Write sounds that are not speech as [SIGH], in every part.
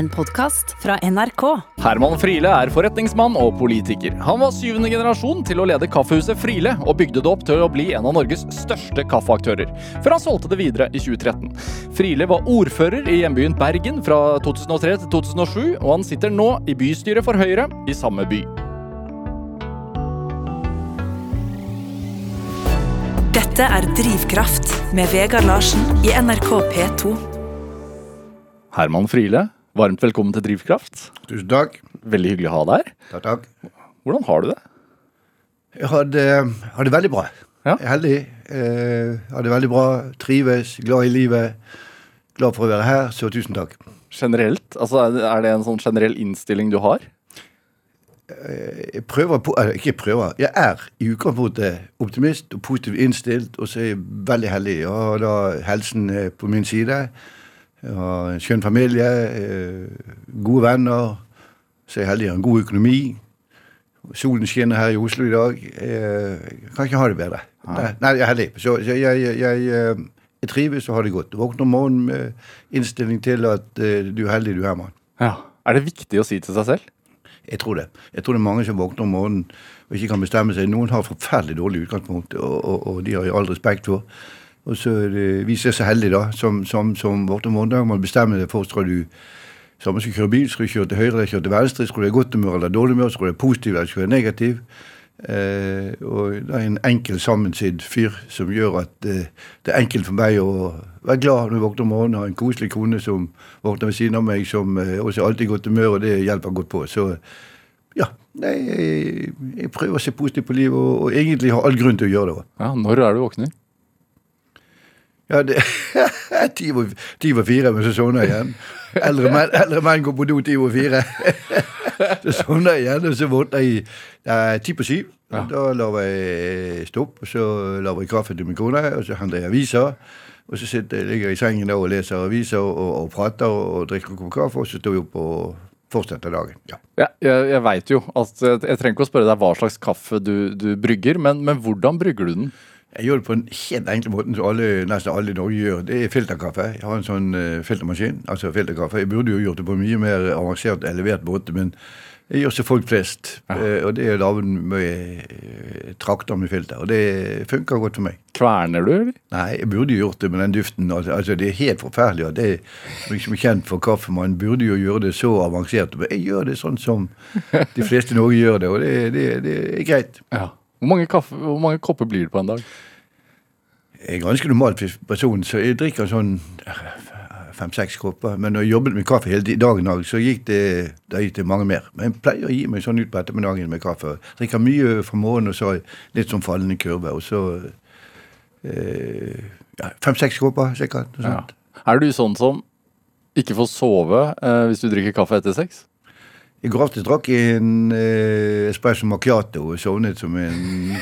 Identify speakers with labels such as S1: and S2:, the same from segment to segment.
S1: en podkast fra NRK.
S2: Herman Friele er forretningsmann og politiker. Han var syvende generasjon til å lede kaffehuset Friele, og bygde det opp til å bli en av Norges største kaffeaktører, før han solgte det videre i 2013. Friele var ordfører i hjembyen Bergen fra 2003 til 2007, og han sitter nå i bystyret for Høyre i samme by.
S1: Dette er Drivkraft med Vegard Larsen i NRK P2.
S2: Herman Friele, varmt velkommen til Drivkraft.
S3: Tusen takk.
S2: Veldig hyggelig å ha deg her.
S3: Takk, takk.
S2: Hvordan har du det?
S3: Jeg har det, har det veldig bra.
S2: Ja.
S3: Jeg er heldig. Eh, har det veldig bra. Trives, glad i livet. Glad for å være her, så tusen takk.
S2: Generelt? Altså, er det- en sånn generell innstilling du har?
S3: Jeg prøver på, ikke prøver, jeg er i utgangspunktet optimist og positivt innstilt, og så er jeg veldig heldig. Jeg har da helsen eh, på min side. Jeg har en skjønn familie, eh, gode venner. Så er jeg heldig jeg har en god økonomi. Solen skinner her i Oslo i dag. Jeg kan ikke ha det bedre. Nei, nei jeg er heldig. Så, jeg, jeg, jeg, eh, jeg trives og har det godt. Våkner om morgenen med innstilling til at eh, du er heldig, du, er mann.
S2: Ja. Er det viktig å si til seg selv?
S3: Jeg tror det. Jeg tror det er mange som våkner om morgenen og ikke kan bestemme seg. Noen har forferdelig dårlig utgangspunkt, og, og, og de har jeg all respekt for. Og så det, vi er så heldige, da, som, som, som om morgenen. Man bestemmer det, for skal du så man skal kjøre bil, skal du kjøre til høyre eller kjøre til venstre, skal du ha godt humør eller dårlig humør, skal du ha positiv eller skal du ha negativ. Eh, og det er en enkel sammensidd fyr som gjør at eh, det er enkelt for meg å være glad når jeg våkner om morgenen. Har en koselig kone som våkner ved siden av meg, som eh, også alltid i godt humør, og det hjelper godt på. Så ja, nei, jeg, jeg prøver å se positivt på livet, og, og egentlig har all grunn til å gjøre det.
S2: Ja, Når er du våkner?
S3: Ja, det er ti over fire, men så sovner jeg igjen. Eldre menn, eldre menn går på do ti over fire. [LAUGHS] Så sovner jeg igjen, og så våkner jeg eh, ti på syv.
S2: Ja.
S3: Da lager jeg stopp, og så lager jeg kaffe til min kone, og så henter jeg aviser. Og så sitter ligger jeg i sengen og leser aviser og, og prater og drikker en kopp kaffe, og så står jeg opp og fortsetter dagen. Ja.
S2: Ja, jeg jeg veit jo at jeg, jeg trenger ikke å spørre deg hva slags kaffe du, du brygger, men, men hvordan brygger du den?
S3: Jeg gjør det på en helt enkel måte som alle, nesten alle i Norge gjør. Det er filterkaffe. Jeg har en sånn eh, filtermaskin. altså filterkaffe. Jeg burde jo gjort det på en mye mer avansert elevert måte, men jeg gjør som folk flest. Eh, og det er å lage med eh, trakter med filter. Og det funker godt for meg.
S2: Kverner du, eller?
S3: Nei, jeg burde jo gjort det med den duften. Altså, altså Det er helt forferdelig. og Det er liksom kjent for kaffe. Man burde jo gjøre det så avansert. Men jeg gjør det sånn som de fleste i Norge gjør det, og det, det, det er greit.
S2: Ja. Hvor mange, kaffe, hvor mange kopper blir det på en dag?
S3: Jeg er ganske normal person, så jeg drikker sånn fem-seks kopper. Men når jeg jobbet med kaffe hele dagen, så gikk det, gikk det mange mer. Men jeg pleier å gi meg sånn ut på ettermiddagen med kaffe. Drikker mye fra morgenen, og så litt sånn fallende kurve. Og så eh, ja, fem-seks kopper, sikkert.
S2: Ja. Er du sånn som ikke får sove eh, hvis du drikker kaffe etter sex?
S3: I går aftes drakk jeg en eh, espresso macchiato og sovnet som en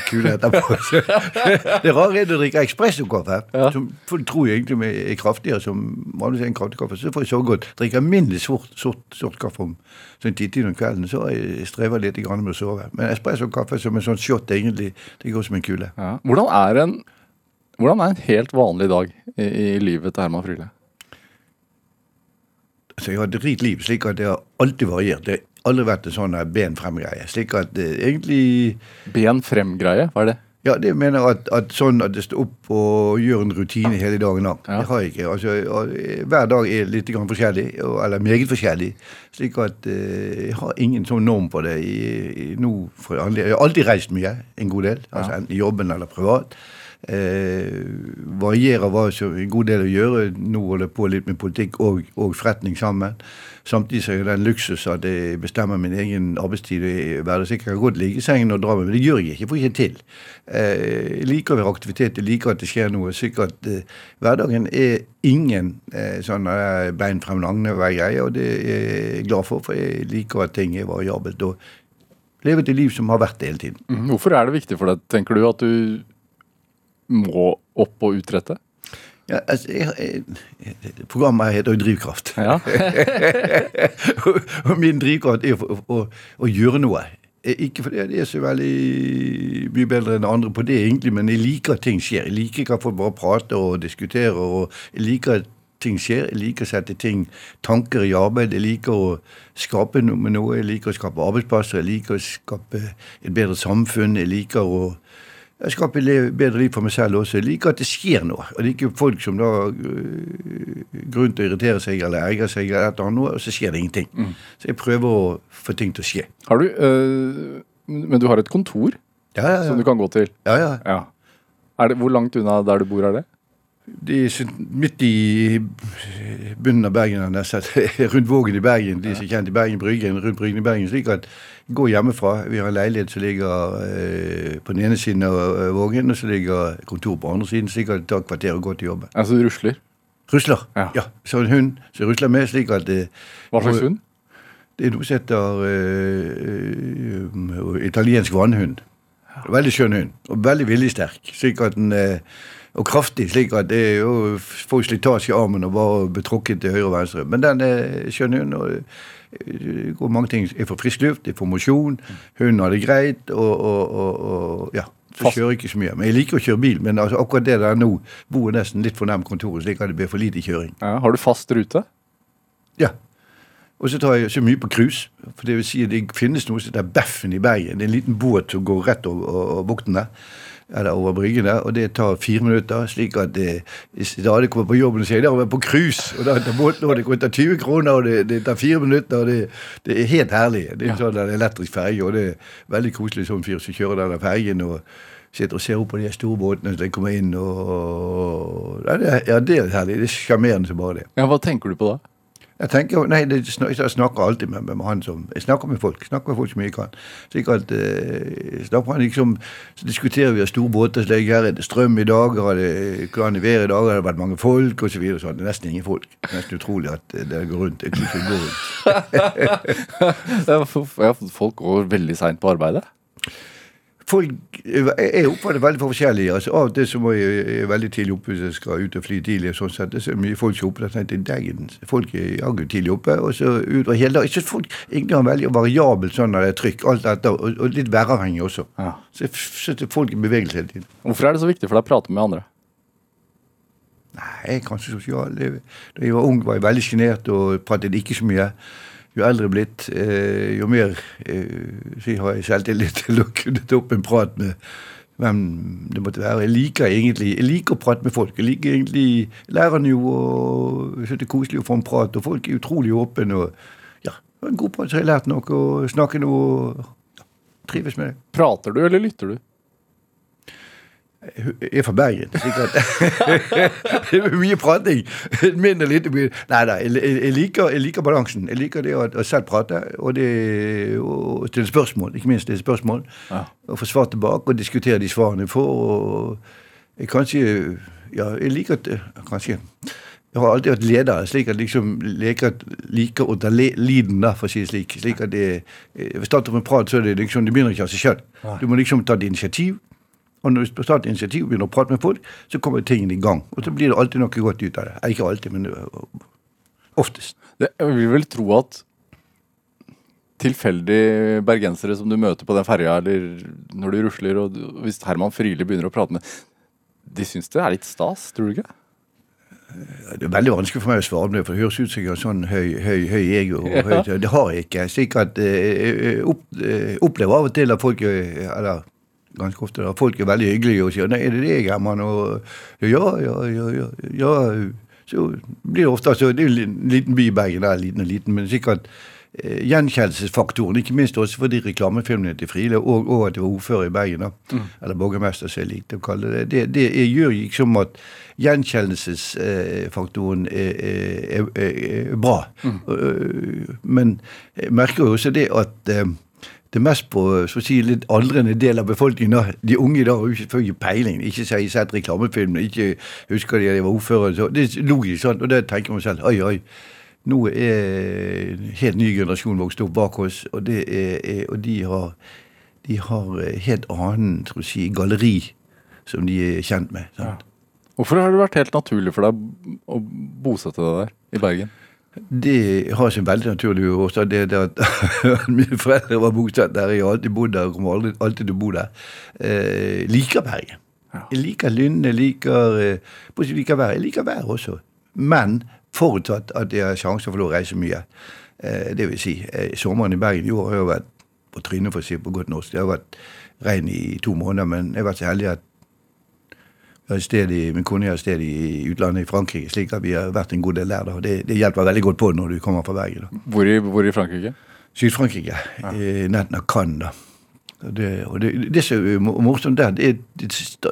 S3: kule etterpå. [LAUGHS] [LAUGHS] Det rare er at du drikker espressokaffe,
S2: Ja.
S3: som folk tror jeg egentlig er kraftigere som vanligvis en kraftig kaffe, så får jeg sove godt. Drikker alminnelig sort, sort, sort kaffe om sånn tidtid om kvelden, så jeg strever litt med å sove. Men espressokaffe som en sånn shot, egentlig, det går som en kule.
S2: Hvordan er en hvordan er en helt vanlig dag i, i livet til Herman Friele?
S3: Så jeg har et rikt liv, slik at det har alltid variert. Det aldri vært en sånn ben frem-greie. Slik at eh, egentlig
S2: Ben frem-greie, hva er det?
S3: Ja, det mener jeg at, at sånn at det står opp og gjør en rutine hele dagen lang.
S2: Ja.
S3: Det har jeg ikke. Altså, eh, hver dag er litt grann forskjellig, eller meget forskjellig. Slik at eh, jeg har ingen sånn norm på det. I, i, nå for. Jeg har alltid reist mye, en god del. altså Enten i jobben eller privat. Eh, varierer hva som en god del å gjøre. Nå holder jeg på litt med politikk og, og forretning sammen. Samtidig så er det en luksus at jeg bestemmer min egen arbeidstid. Jeg hverdagsik kan godt ligge i sengen og dra meg, men det gjør jeg ikke. Jeg får ikke til. Eh, jeg liker å være aktivitet, jeg liker at det skjer noe. Sikkert, eh, Hverdagen er ingen eh, sånn eh, bein frem lange-greie, og det er jeg glad for, for jeg liker at ting er variabelt. og lever et liv som har vært det hele tiden.
S2: Mhm. Hvorfor er det viktig for deg, tenker du, at du må opp og utrette?
S3: Ja, altså, jeg, jeg, programmet heter jo Drivkraft.
S2: Ja. [LAUGHS]
S3: og, og min drivkraft er å, å, å gjøre noe. Eh, Ikke fordi jeg er så veldig mye bedre enn andre på det, egentlig, men jeg liker at ting skjer. Jeg liker ikke at folk bare prater og diskuterer. og Jeg liker at ting skjer. Jeg liker å sette ting, tanker i arbeid. Jeg liker å skape noe med noe. Jeg liker å skape arbeidsplasser. Jeg liker å skape et bedre samfunn. Jeg liker å jeg skaper et bedre liv for meg selv også. Jeg liker at det skjer noe. Jeg liker folk som da øh, grunn til å irritere seg eller ergre seg, eller et eller annet, og så skjer det ingenting. Mm. Så jeg prøver å få ting til å skje.
S2: Har du, øh, Men du har et kontor
S3: ja, ja, ja.
S2: som du kan gå til?
S3: Ja, ja.
S2: ja. Det, hvor langt unna der du bor er det?
S3: De midt i bunnen av Bergen, [LAUGHS] rundt Vågen i Bergen. De som er kjent i Bergen Bryggen, rundt Bryggen i Bergen. slik at Gå hjemmefra. Vi har en leilighet som ligger eh, på den ene siden av eh, Vågen, og så ligger kontoret på andre siden, slik at det tar kvarter å gå til jobben.
S2: Altså du rusler?
S3: Rusler, ja. ja. Så en hund som rusler med, slik at
S2: eh, Hva slags hund?
S3: Det er noe som heter eh, italiensk vannhund. Veldig skjønn hund, og veldig viljesterk. slik at den uh, og kraftig, slik at det er jo får slitasje i armen og bare betrukket til høyre og venstre. Men den er hun. hund. og det går mange ting. Jeg får frisk luft, jeg får mosjon, Hun har det greit, og, og, og, og ja. Så kjører ikke så mye. Men jeg liker å kjøre bil. Men altså, akkurat det der nå bor jeg nesten litt for nærme kontoret, slik at det blir for lite kjøring.
S2: Ja, har du fast rute?
S3: Ja. Og så tar jeg så mye på cruise. For det vil si at det finnes noe som heter Beffen i Bergen. Det er en liten båt som går rett over bukten der eller over bryggen der, og det tar fire minutter. Slik at det, hvis Dade kommer på jobben og sier 'jeg har vært på cruise, og da tar båten og det koster 20 kroner, og det, det tar fire minutter, og det, det, er helt herlig. Det er en sånn elektrisk ferge, og det er veldig koselig som fyr som kjører denne fergen. og sitter og ser opp på de store båtene som kommer inn. og ja, det, ja, det er herlig. Det er sjarmerende som bare det.
S2: Ja, Hva tenker du på da?
S3: Jeg tenker, nei, det, jeg snakker alltid med, med, han som Jeg snakker med folk snakker med folk så mye jeg kan. Sikkert, eh, snakker han liksom, Så diskuterer vi av store båter. Så her er det strøm i dag, har det, hvordan i været i dag, har det vært mange folk osv. Så videre, sånn. Det er nesten ingen folk. Nesten utrolig at eh, det går rundt. Det går
S2: rundt. folk går veldig seint på arbeidet?
S3: Folk Jeg oppfatter veldig forskjellig. altså Av og til så må jeg veldig tidlig oppe hvis jeg skal ut og fly tidlig. sånn sett, Det er mye folk som er oppe. Jeg tenkte, Folk er jaggu tidlig oppe. og så utover hele dagen. Jeg synes folk har veldig variabelt sånn når det er trykk. alt dette, Og, og litt væravhengig også. Ja. Så jeg setter folk er i bevegelse hele tiden.
S2: Hvorfor er det så viktig for deg å prate med andre?
S3: Nei, kanskje sosial. Da jeg var ung, var jeg veldig sjenert og pratet ikke så mye jo eldre blitt, eh, jo mer eh, har jeg selvtillit til å kunne ta opp en prat med hvem det måtte være. Jeg liker egentlig jeg liker å prate med folk. Jeg liker egentlig lærerne jo og syns det er koselig å få en prat. Og folk er utrolig åpne. og ja, En god prat, så har jeg lært noe og snakke noe. ja, Trives med det.
S2: Prater du, eller lytter du?
S3: Jeg er fra Bergen. [LAUGHS] det er mye prating. Mindre lite mye Nei da, jeg, liker, jeg, liker, balansen. Jeg liker det å, å selv prate, og det å stille spørsmål. Ikke minst stille spørsmål. Ja. Og få svar tilbake, og diskutere de svarene jeg får. Og jeg kanskje Ja, jeg liker at Kanskje jeg har alltid vært leder, slik at liksom leker, liker å ta liden, da, for å si det slik. slik at det, Ved starten av en prat så er det liksom, det begynner ikke av seg sjøl. Du må liksom ta et initiativ. Og når vi tar et initiativ og begynner å prate med folk, så kommer tingene i gang. Og så blir det alltid noe godt ut av det. Ikke alltid, men oftest.
S2: Det, jeg vil vel tro at tilfeldige bergensere som du møter på den ferja, eller når du rusler, og hvis Herman Friele begynner å prate med De syns det er litt stas, tror du ikke?
S3: Det er veldig vanskelig for meg å svare på det, for det høres ut som jeg har sånn høy, høy, høy ego. Ja. Høy, det har jeg ikke. slik at Jeg opp, opplever av og til at folk eller ganske ofte. da. Folk er veldig hyggelige og sier 'Nei, er det deg, Herman?' Og ja, ja, ja, ja, ja. Så blir det ofte så Det er en liten by i Bergen, der, liten og liten, men sikkert eh, gjenkjennelsesfaktoren, ikke minst også fordi reklamefilmene til Friele, og, og at det var ordfører i Bergen, da, mm. eller borgermester, som jeg likte å kalle det, det, det gjør liksom at gjenkjennelsesfaktoren er, er, er, er bra. Mm. Men jeg merker jo også det at eh, det mest på så å si, litt aldrende del av befolkningen. De unge i dag har jo selvfølgelig peiling. Ikke så jeg sett reklamefilmer, ikke husker de at jeg var ordfører. Så det er logisk sant? og det tenker man selv. Oi, oi. Nå er en helt ny generasjon vokst opp bak oss, og, det er, og de, har, de har helt annen tror jeg, si, galleri som de er kjent med. Ja.
S2: Hvorfor har det vært helt naturlig for deg å bosette deg der, i Bergen?
S3: Det har sin veldig naturlig årsak. Det, det at [LAUGHS] mine foreldre var bosatt der. Jeg har alltid bodd der og kommer aldri, alltid til å bo der. Eh, liker Bergen. Ja. Jeg liker Lynne, jeg liker, eh, liker vær. Jeg liker vær også. Men Forutsatt at jeg har sjanser for å reise mye. Eh, det vil si, eh, sommeren i Bergen i år har jo vært på trynet, for å si på godt norsk. Det har vært regn i to måneder, men jeg har vært så heldig at sted i, min kone er et sted i utlandet, i Frankrike, slik at vi har vært en god del der. da, Det, det hjelper veldig godt på når du kommer fra Bergen.
S2: Hvor i, hvor i Frankrike?
S3: Syd-Frankrike, i nærheten av Cannes. da. Det, og det, det som er mo- morsomt der, det er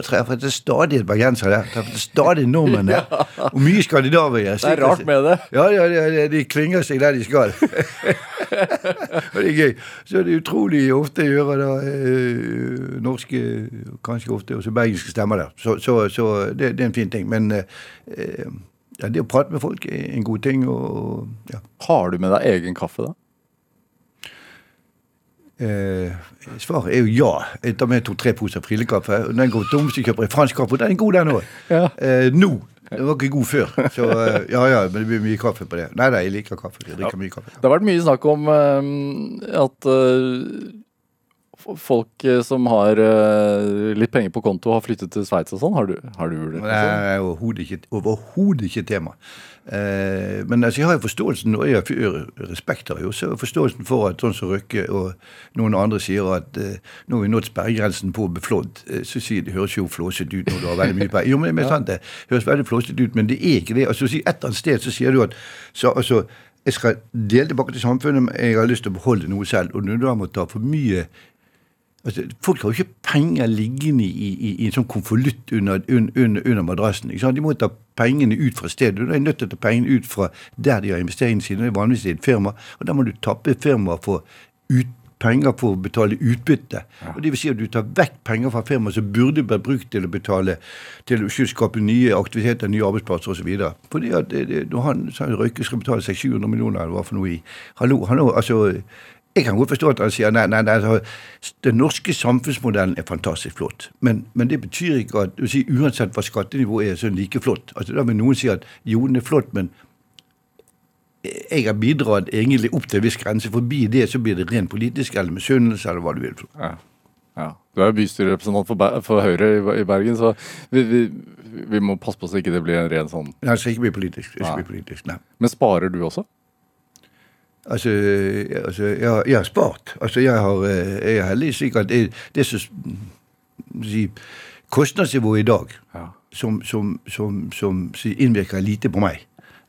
S3: treffer det er stadig bergensere der. Treffer stadig nordmenn der. [LAUGHS] Og mye skandinaver.
S2: Det er rart med det.
S3: Ja, ja, ja, ja, de klinger seg der de skal. [LAUGHS] og det er gøy. Så det er utrolig ofte jeg hører da eh, norske, kanskje ofte også bergenske stemmer der. Så, så, så det, det er en fin ting. Men eh, ja, det å prate med folk er en god ting. og ja.
S2: Har du med deg egen kaffe, da?
S3: Eh, svaret er jo ja. Jeg tar med to-tre poser frillekaffe. og Den går tom jeg kjøper jeg fransk kaffe. Den er god, den òg.
S2: Ja.
S3: Eh, nå. Den var ikke god før. Så eh, ja ja, men det blir mye kaffe på det. Nei da, jeg liker kaffe. Jeg drikker mye kaffe.
S2: Det har vært mye snakk om eh, at eh, folk eh, som har eh, litt penger på konto, har flyttet til Sveits og sånn. Har du, har du det?
S3: Nei, Det er overhodet ikke, overhodet ikke tema. Eh, men altså, jeg har jo forståelsen, og jeg har respekt har jo, så forståelsen for at sånn som Røkke og noen andre sier at eh, nå har vi nådd sperregrensen på å bli flådd, eh, så sier det høres jo flåsete ut når du har veldig mye penger. Jo, men det er sant det. høres veldig flåsete ut, men det er ikke det. Altså, Et eller annet sted så sier du at så, altså, jeg skal dele tilbake til samfunnet, men jeg har lyst til å beholde noe selv. Og når du da må ta for mye Altså, folk har jo ikke penger liggende i, i, i en sånn konvolutt under, un, under, under madrassen. De må ta pengene ut fra stedet. Du er nødt til å ta pengene ut fra der de har investeringene sine. Det er vanligvis i et firma. Og da må du tappe firmaet for ut, penger for å betale utbytte. Og det vil si at du tar vekk penger fra firmaet som burde vært brukt til å betale til å skape nye aktiviteter, nye arbeidsplasser osv. Fordi at det, det, når han sa Røyke skal betale 600-700 millioner, eller hva for noe i Hallo, hallo, altså jeg kan godt forstå at han sier nei, nei, nei den norske samfunnsmodellen er fantastisk flott. Men, men det betyr ikke at du sier, uansett hva skattenivået er, så er den like flott. Altså, Da vil noen si at jo, den er flott, men jeg har bidratt egentlig opp til en viss grense. Forbi det så blir det ren politisk eller misunnelse eller hva du vil.
S2: Ja. ja. Du er bystyrerepresentant for, for Høyre i, i Bergen, så vi, vi, vi må passe på så ikke det blir en ren sånn
S3: Nei, det skal ikke bli politisk. Det
S2: Nei.
S3: bli politisk, nei.
S2: Men sparer du også?
S3: Altså, jeg- altså jeg, jeg har spart. Altså, jeg, har, eh, jeg er heldig slik at det, det er så si, Kostnadsnivået i dag
S2: Ja.
S3: som, som, som, som si, innvirker lite på meg.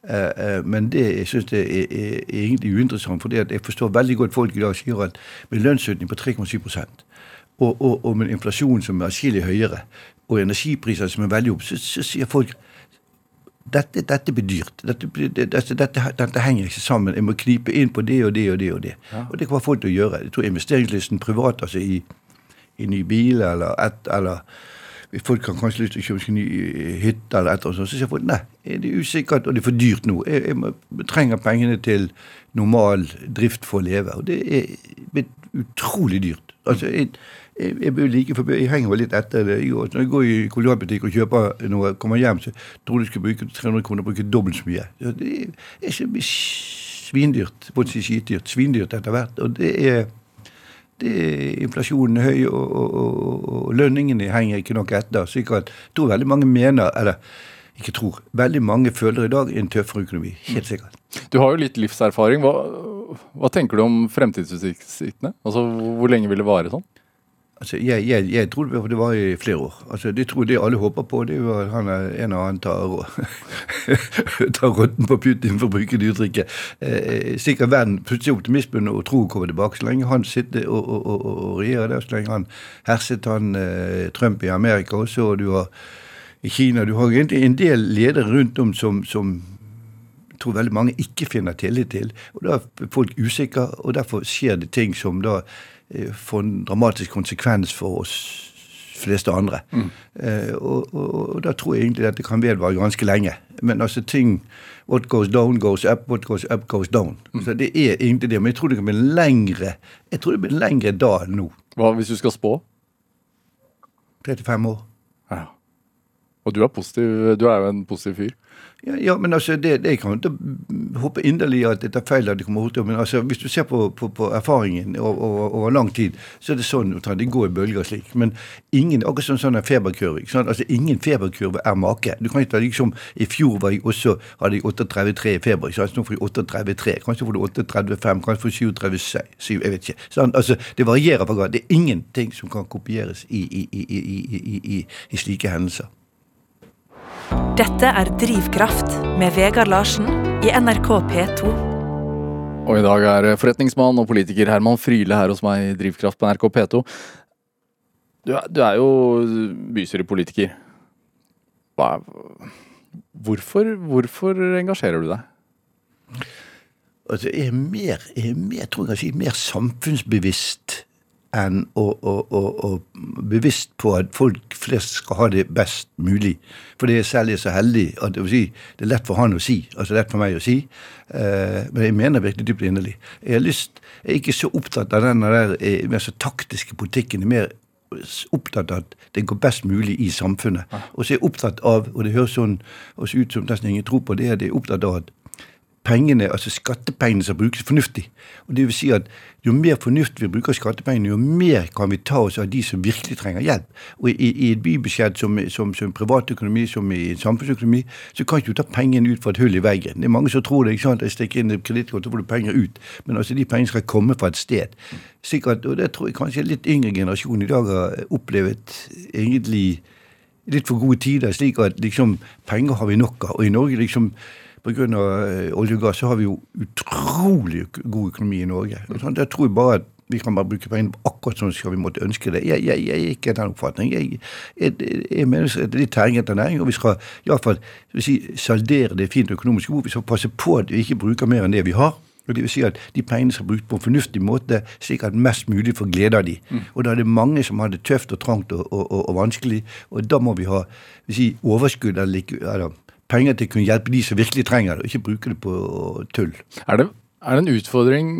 S3: Uh, uh, men det jeg synes det er, er, er egentlig uinteressant, for jeg forstår veldig godt folk i dag sier at med lønnsøkning på 3,7 og, og, og med en inflasjon som er atskillig høyere, og energipriser som er veldig opp, så, så sier folk dette, dette blir dyrt. Dette, dette, dette, dette henger ikke sammen. Jeg må knipe inn på det og det og det. Og det Og det kommer folk til å gjøre. Jeg tror investeringslysten privat, altså i, i ny bil eller et eller Folk har kanskje lyst til å kjøpe ny eh, hytte eller et eller annet. Så sier folk nei, det er usikkert og det er for dyrt nå. Jeg, jeg, må, jeg trenger pengene til normal drift for å leve. Og det er blitt utrolig dyrt. Altså, jeg, jeg, jeg like forbi, jeg henger litt etter det. Når jeg går i kolonialbutikk og kjøper noe, kommer hjem, så tror jeg du skal bruke 300 kroner og bruke dobbelt så mye. Det er, så svindyrt, både si skitdyrt, svindyrt etter hvert. Og det er, det er inflasjonen er høy, og, og, og, og lønningene henger ikke nok etter. Så jeg tror veldig mange mener, eller ikke tror, veldig mange føler i dag en tøffere økonomi. Helt sikkert.
S2: Du har jo litt livserfaring. Hva, hva tenker du om fremtidsutsiktene? Altså, hvor lenge vil det vare sånn?
S3: Altså, jeg, jeg, jeg trodde det var i flere år. Altså, det tror det alle håper på, det jo at han er en og annen tar, [LAUGHS] tar rotten på Putin, for å bruke det uttrykket. Eh, sikkert verden plutselig optimismen og tro kommer tilbake. Så lenge han sitter og, og, og, og regjerer der, så lenge han herset han eh, Trump i Amerika også, og du har i Kina Du har egentlig en del ledere rundt om som, som tror veldig mange ikke finner tillit til. Og Da er folk usikre, og derfor skjer det ting som da eh, får en dramatisk konsekvens for oss fleste andre. Eh, og, og, og da tror jeg egentlig at det kan vedvare ganske lenge. Men altså ting What goes down, goes up. What goes up, goes down. Så det er egentlig det. Men jeg tror det kan bli lengre Jeg tror det blir lengre da enn nå.
S2: Hva hvis du skal spå?
S3: 35 år.
S2: Ja. Og du er positiv, du er jo en positiv fyr.
S3: Ja, ja, men altså, det, det kan jeg håpe inderlig at jeg tar feil at det kommer hurtig, Men altså, hvis du ser på, på, på erfaringen over, over, lang tid, så er det sånn at det går i bølger slik. Men ingen akkurat sånn, sånn feberkurve. ikke sant? Altså, Ingen feberkurve er make. Du kan ikke ta liksom, I fjor var jeg også, hadde jeg 38,3 i feber. ikke sant? Nå får jeg 38,3. Kanskje får du 38,5, kanskje får du 37,7. Jeg vet ikke. Sånn, altså, Det varierer fra gang. Det er ingenting som kan kopieres i, i, i, i slike hendelser.
S1: Dette er Drivkraft med Vegard Larsen i NRK P2.
S2: Og i dag er forretningsmann og politiker Herman Friele her hos meg i Drivkraft på NRK P2. Du er, du er jo bystyrepolitiker. Hvorfor, hvorfor engasjerer du deg?
S3: Altså, jeg er mer, jeg er mer, tror jeg, mer samfunnsbevisst enn å, å, å, å, bevisst på at folk flest skal ha det best mulig. For det er særlig så heldig at det, si, det er lett for han å si, altså lett for meg å si. Eh, men jeg mener virkelig dypt inderlig. Jeg lyst, jeg er ikke så opptatt av den der eh, mer så taktiske politikken. Jeg er mer opptatt av at det går best mulig i samfunnet. Og så er jeg opptatt av, og det høres sånn også ut som nesten ingen tror på det, er jeg opptatt av at pengene, altså skattepengene som brukes fornuftig. Og det vil si at Jo mer fornuftig vi bruker skattepengene, jo mer kan vi ta oss av de som virkelig trenger hjelp. Og I, i et bybudsjett som, som, som privatøkonomi, som i samfunnsøkonomi, så kan ikke du ta pengene ut fra et hull i veggen. Det er mange som tror det. ikke sant? Jeg stikker inn et kredittkort, så får du penger ut. Men altså de pengene skal komme fra et sted. Sikkert, og Det tror jeg kanskje litt yngre generasjon i dag har opplevd egentlig litt for gode tider, slik at liksom penger har vi nok av. Og i Norge liksom Pga. Eh, olje og gass så har vi jo utrolig god økonomi i Norge. Der tror jeg bare at vi kan bare bruke pengene akkurat sånn som vi måtte ønske det. Jeg, jeg, jeg er ikke den oppfatning. Jeg, jeg, jeg mener det er tæring etter næring, og vi skal iallfall si, saldere det fint økonomisk god. Vi skal passe på at vi ikke bruker mer enn det vi har. Og det vil si at De pengene skal brukes på en fornuftig måte, slik at mest mulig får glede av de. Mm. Og Da er det mange som har det tøft og trangt og, og, og, og vanskelig, og da må vi ha si, overskudd eller, eller penger til å kunne hjelpe de som virkelig trenger det, og ikke bruke det på tull.
S2: Er det, er det en utfordring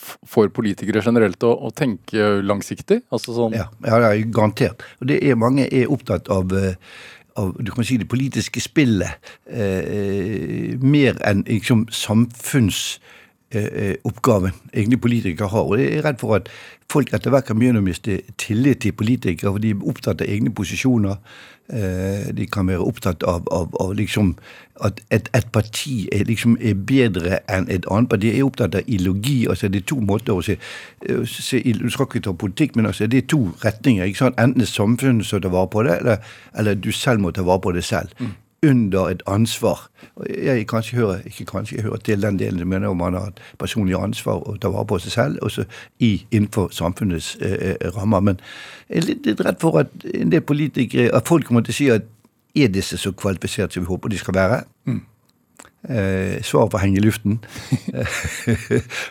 S2: for politikere generelt å, å tenke langsiktig? Altså sånn
S3: ja, ja, garantert. Og det er mange er opptatt av eh, av du kan si det politiske spillet eh, mer enn liksom, samfunnsoppgaven eh, egentlig politikere har. Og jeg er redd for at folk etter hvert kan begynne å miste tillit til politikere, for de er opptatt av egne posisjoner. Eh, de kan være opptatt av, av, av liksom at et, et, parti er, liksom, er bedre enn et annet parti. De er opptatt av ideologi. altså Det er to måter å se, eh, se Du skal ikke ta politikk, men altså, det er to retninger. ikke sant? Enten er samfunnet som tar vare på det, eller, eller, du selv må ta vare på det selv. Mm under et ansvar. Jeg kanskje hører, ikke kanskje, jeg hører til den delen som mener om man har et personlig ansvar og tar vare på seg selv, også i, innenfor samfunnets eh, eh, rammer. Men jeg er litt, litt, redd for at en del politikere, at folk kommer til å si at er disse så kvalifisert som vi håper de skal være? Mm. Eh, Svaret får henge i luften. [LAUGHS] eh,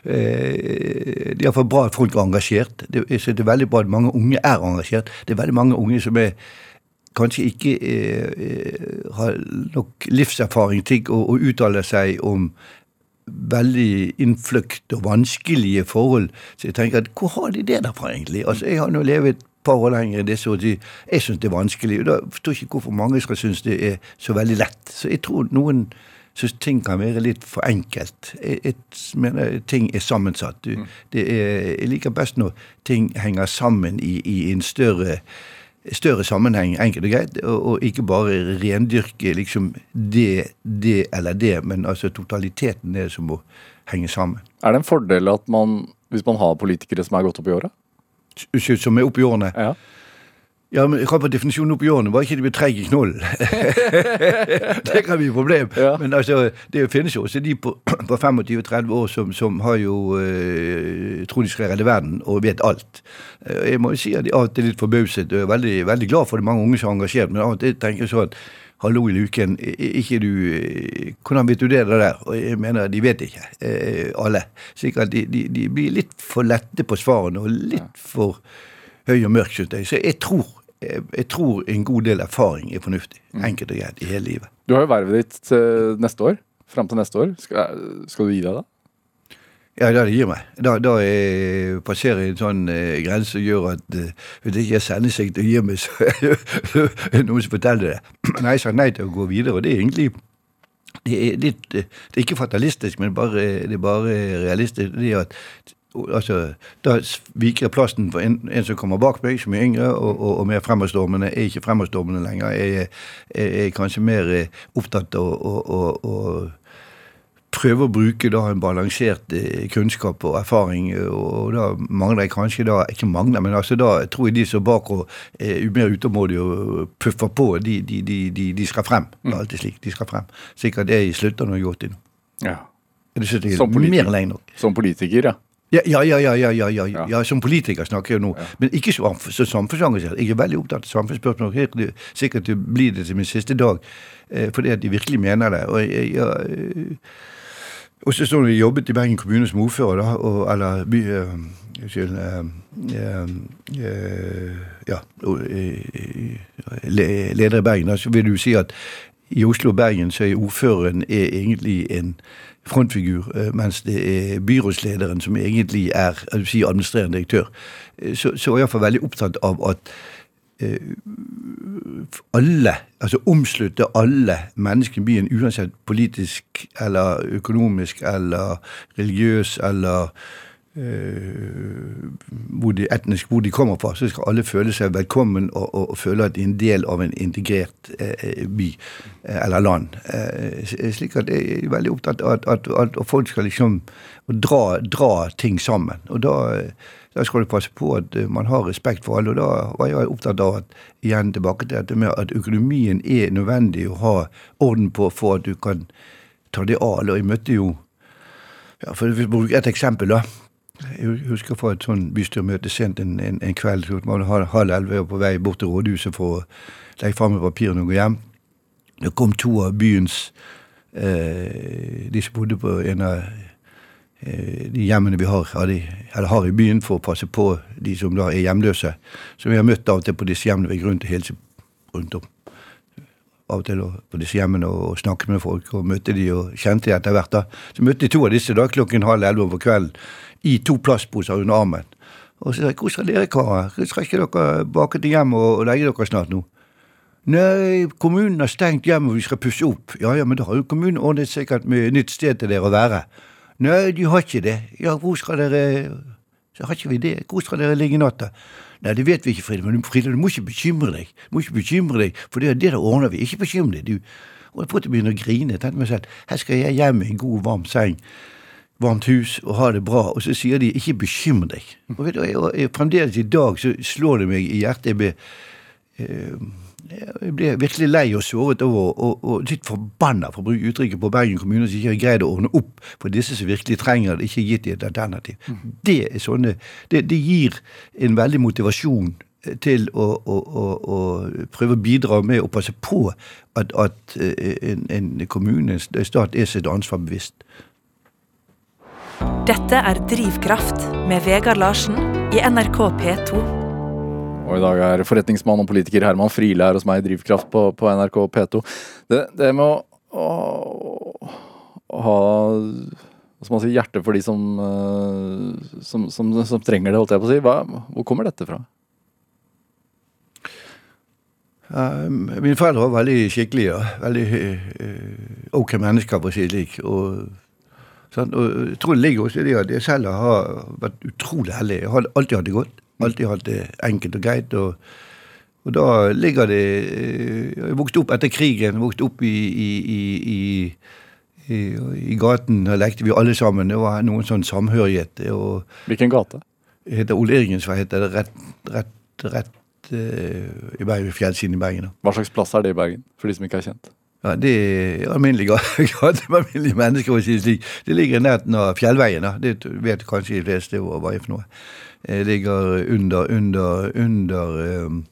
S3: det er iallfall bra at folk er engasjert. Det, det er veldig bra at mange unge er engasjert. Det er veldig mange unge som er kanskje ikke eh, eh, har nok livserfaring til å, å, uttale seg om veldig innfløkt og vanskelige forhold. Så jeg tenker at hvor har de det derfra, egentlig? Altså, Jeg har nå levet et par år lenger enn disse, de, jeg syns det er vanskelig. og Da forstår jeg ikke hvorfor mange skal synes det er så veldig lett. Så jeg tror noen syns ting kan være litt for enkelt. Jeg, jeg mener ting er sammensatt. Du, Det er, jeg liker best når ting henger sammen i, i en større større sammenheng, enkelt og greit, og, og ikke bare rendyrke liksom det, det eller det, men altså totaliteten er det som må henge sammen.
S2: Er det en fordel at man, hvis man har politikere som er gått opp i året?
S3: Som er opp i årene?
S2: Ja.
S3: Ja, men hva var definisjonen opp i årene? Var ikke de treige i knollen? [LAUGHS] det kan bli et problem. Ja. Men altså, det finnes jo også de på, på 25-30 år som, som, har jo eh, tror de skal redde verden og vet alt. Uh, jeg må jo si at de alltid er litt forbauset og er veldig, veldig glad for det mange unge som er engasjert, men av og til tenker jeg sånn at hallo i luken, ikke du eh, Hvordan vet du det der? Og jeg mener, de vet ikke, alle. Slik at de, de, de blir litt for lette på svarene og litt for høy og mørk, syns jeg. Så jeg tror jeg tror en god del erfaring er fornuftig. Mm. Enkelt og greit i hele livet.
S2: Du har jo vervet ditt neste år. Fram til neste år. Skal, skal, du gi deg da?
S3: Ja, det gir meg. Da, da jeg passerer en sånn eh, grense som gjør at eh, hvis ikke jeg sender seg til å gi meg, så er det [LAUGHS] noen som forteller det. [CLEARS THROAT] Nei, jeg sa nei til å gå videre, og det er egentlig det er, litt, eh, det er ikke fatalistisk, men bare, det er bare realistisk. det er at altså, Da viker plassen for en, en, som kommer bak meg, som er yngre og, og, og mer fremadstormende. Er ikke fremadstormende lenger. Jeg er, jeg er kanskje mer eh, opptatt av å prøve å bruke da en balansert eh, kunnskap og erfaring. Og da mangler jeg kanskje da Ikke mangler, men altså da tror jeg de som bak og er mer utålmodige og puffer på, de, de, de, de, skal frem. Det er alltid slik. De skal frem. Sikkert det jeg slutter når jeg er 80 nå.
S2: Ja.
S3: Det som politiker, mer nok.
S2: Som politiker, ja.
S3: Ja, ja, ja, ja, ja, ja, som politiker snakker jeg nå. Ja. Men ikke som, samfunnsengasjert. Jeg er veldig opptatt av samfunnsspørsmål. Sikkert det blir det til min siste dag, eh, fordi at de virkelig mener det. Og jeg, jeg, og så står det jeg jobbet i Bergen kommune som ordfører, da, og, eller by, uh, Unnskyld uh, uh, Ja, leder i Bergen. Da, så vil du si at i Oslo og Bergen så er ordføreren er egentlig en frontfigur, mens det er byrådslederen som egentlig er si, administrerende direktør. Så, så er iallfall veldig opptatt av at alle, altså omslutte alle menneskene i byen, uansett politisk eller økonomisk eller religiøs eller øh, hvor de, etnisk hvor de kommer fra, så skal alle føle seg velkommen og, og, og føle at de er en del av en integrert eh, by eller land. Eh, slik at Jeg er veldig opptatt av at, at, at, folk skal liksom dra, dra ting sammen. og da da skal du passe på at man har respekt for alle. Og da var jeg opptatt av at igjen tilbake til dette med at økonomien er nødvendig å ha orden på for at du kan ta det av. Og jeg møtte jo ja, For å bruke et eksempel, da. Jeg husker fra et sånn bystyremøte sent en, en, en kveld. Så var det halv elleve på vei bort til rådhuset for å legge fram papirene og gå hjem. Det kom to av byens eh, De som bodde på en av Eh, de hjemmene vi har, eller har i byen for å passe på de som da er hjemløse. Som vi har møtt av og til på disse hjemmene. Vi rundt, helt rundt om. Av og til på disse hjemmene og snakket med folk og møtte de og kjente de etter hvert. da. Så møtte de to av disse da klokken halv elleve om kvelden i to plastposer under armen. Og så sa jeg 'Hvor skal dere, karer? Skal ikke dere bake til hjem og, legge dere snart nå?' Nei, kommunen har stengt hjemmet vi skal pusse opp. Ja ja, men da har jo kommunen ordnet sikkert med nytt sted til dere å være. Nei, de har ikke det. Ja, hvor skal dere Så har ikke vi det. Hvor skal dere ligge i natta? Nei, det vet vi ikke, Fride. Men Frida, du må ikke bekymre deg. Du må ikke bekymre deg, For det er det der ordner vi. Ikke bekymre deg. Du Og jeg begynte å grine. Tenkte meg selv, her skal jeg hjem i en god, varm seng, varmt hus og ha det bra. Og så sier de 'ikke bekymre deg'. Og, vet du, og, og Fremdeles i dag så slår det meg i hjertet. Jeg ble, eh, jeg ble virkelig lei og såret over, og, og litt forbanna, for å bruke uttrykket på Bergen kommune, som ikke har greid å ordne opp for disse som virkelig trenger det, ikke gitt dem et alternativ. Det er sånne, det, det, gir en veldig motivasjon til å, å, å, å, prøve å bidra med å passe på at, at eh, en, en kommune, en stat, er sitt ansvar bevisst.
S1: Dette er Drivkraft med Vegard Larsen i NRK P2.
S2: Og i dag er forretningsmann og politiker Herman Friele her hos meg i Drivkraft på, på NRK P2. Det, det med å, å, å ha hva skal man si, hjerte for de som, uh, som, som, som, trenger det, holdt jeg på å si. Hva, hvor kommer dette fra?
S3: Uh, mine foreldre var veldig skikkelige. Veldig uh, ok mennesker, for å si det slik. Og, sånn, og jeg tror det ligger i det at jeg selv har vært utrolig heldig. Jeg har alltid hatt det godt. Alltid hatt det enkelt og greit. og, og da ligger det eh, Jeg vokste opp etter krigen. Vokste opp i, i, i, i, i gaten. Da lekte vi alle sammen. Det var noen sånn samhørighet.
S2: Hvilken gate?
S3: Det heter Ole Irgens vei. heter det Rett, rett, rett uh, i Bergen, fjellsiden i Bergen. Da.
S2: Hva slags plass er det i Bergen, for de som ikke er kjent?
S3: Ja, Det er alminnelig gate med [LAUGHS] alminnelige mennesker. å si Det slik. Det ligger i nærheten av Fjellveien. Da. Det vet kanskje de fleste hva er for noe. Det ligger under, under, under um,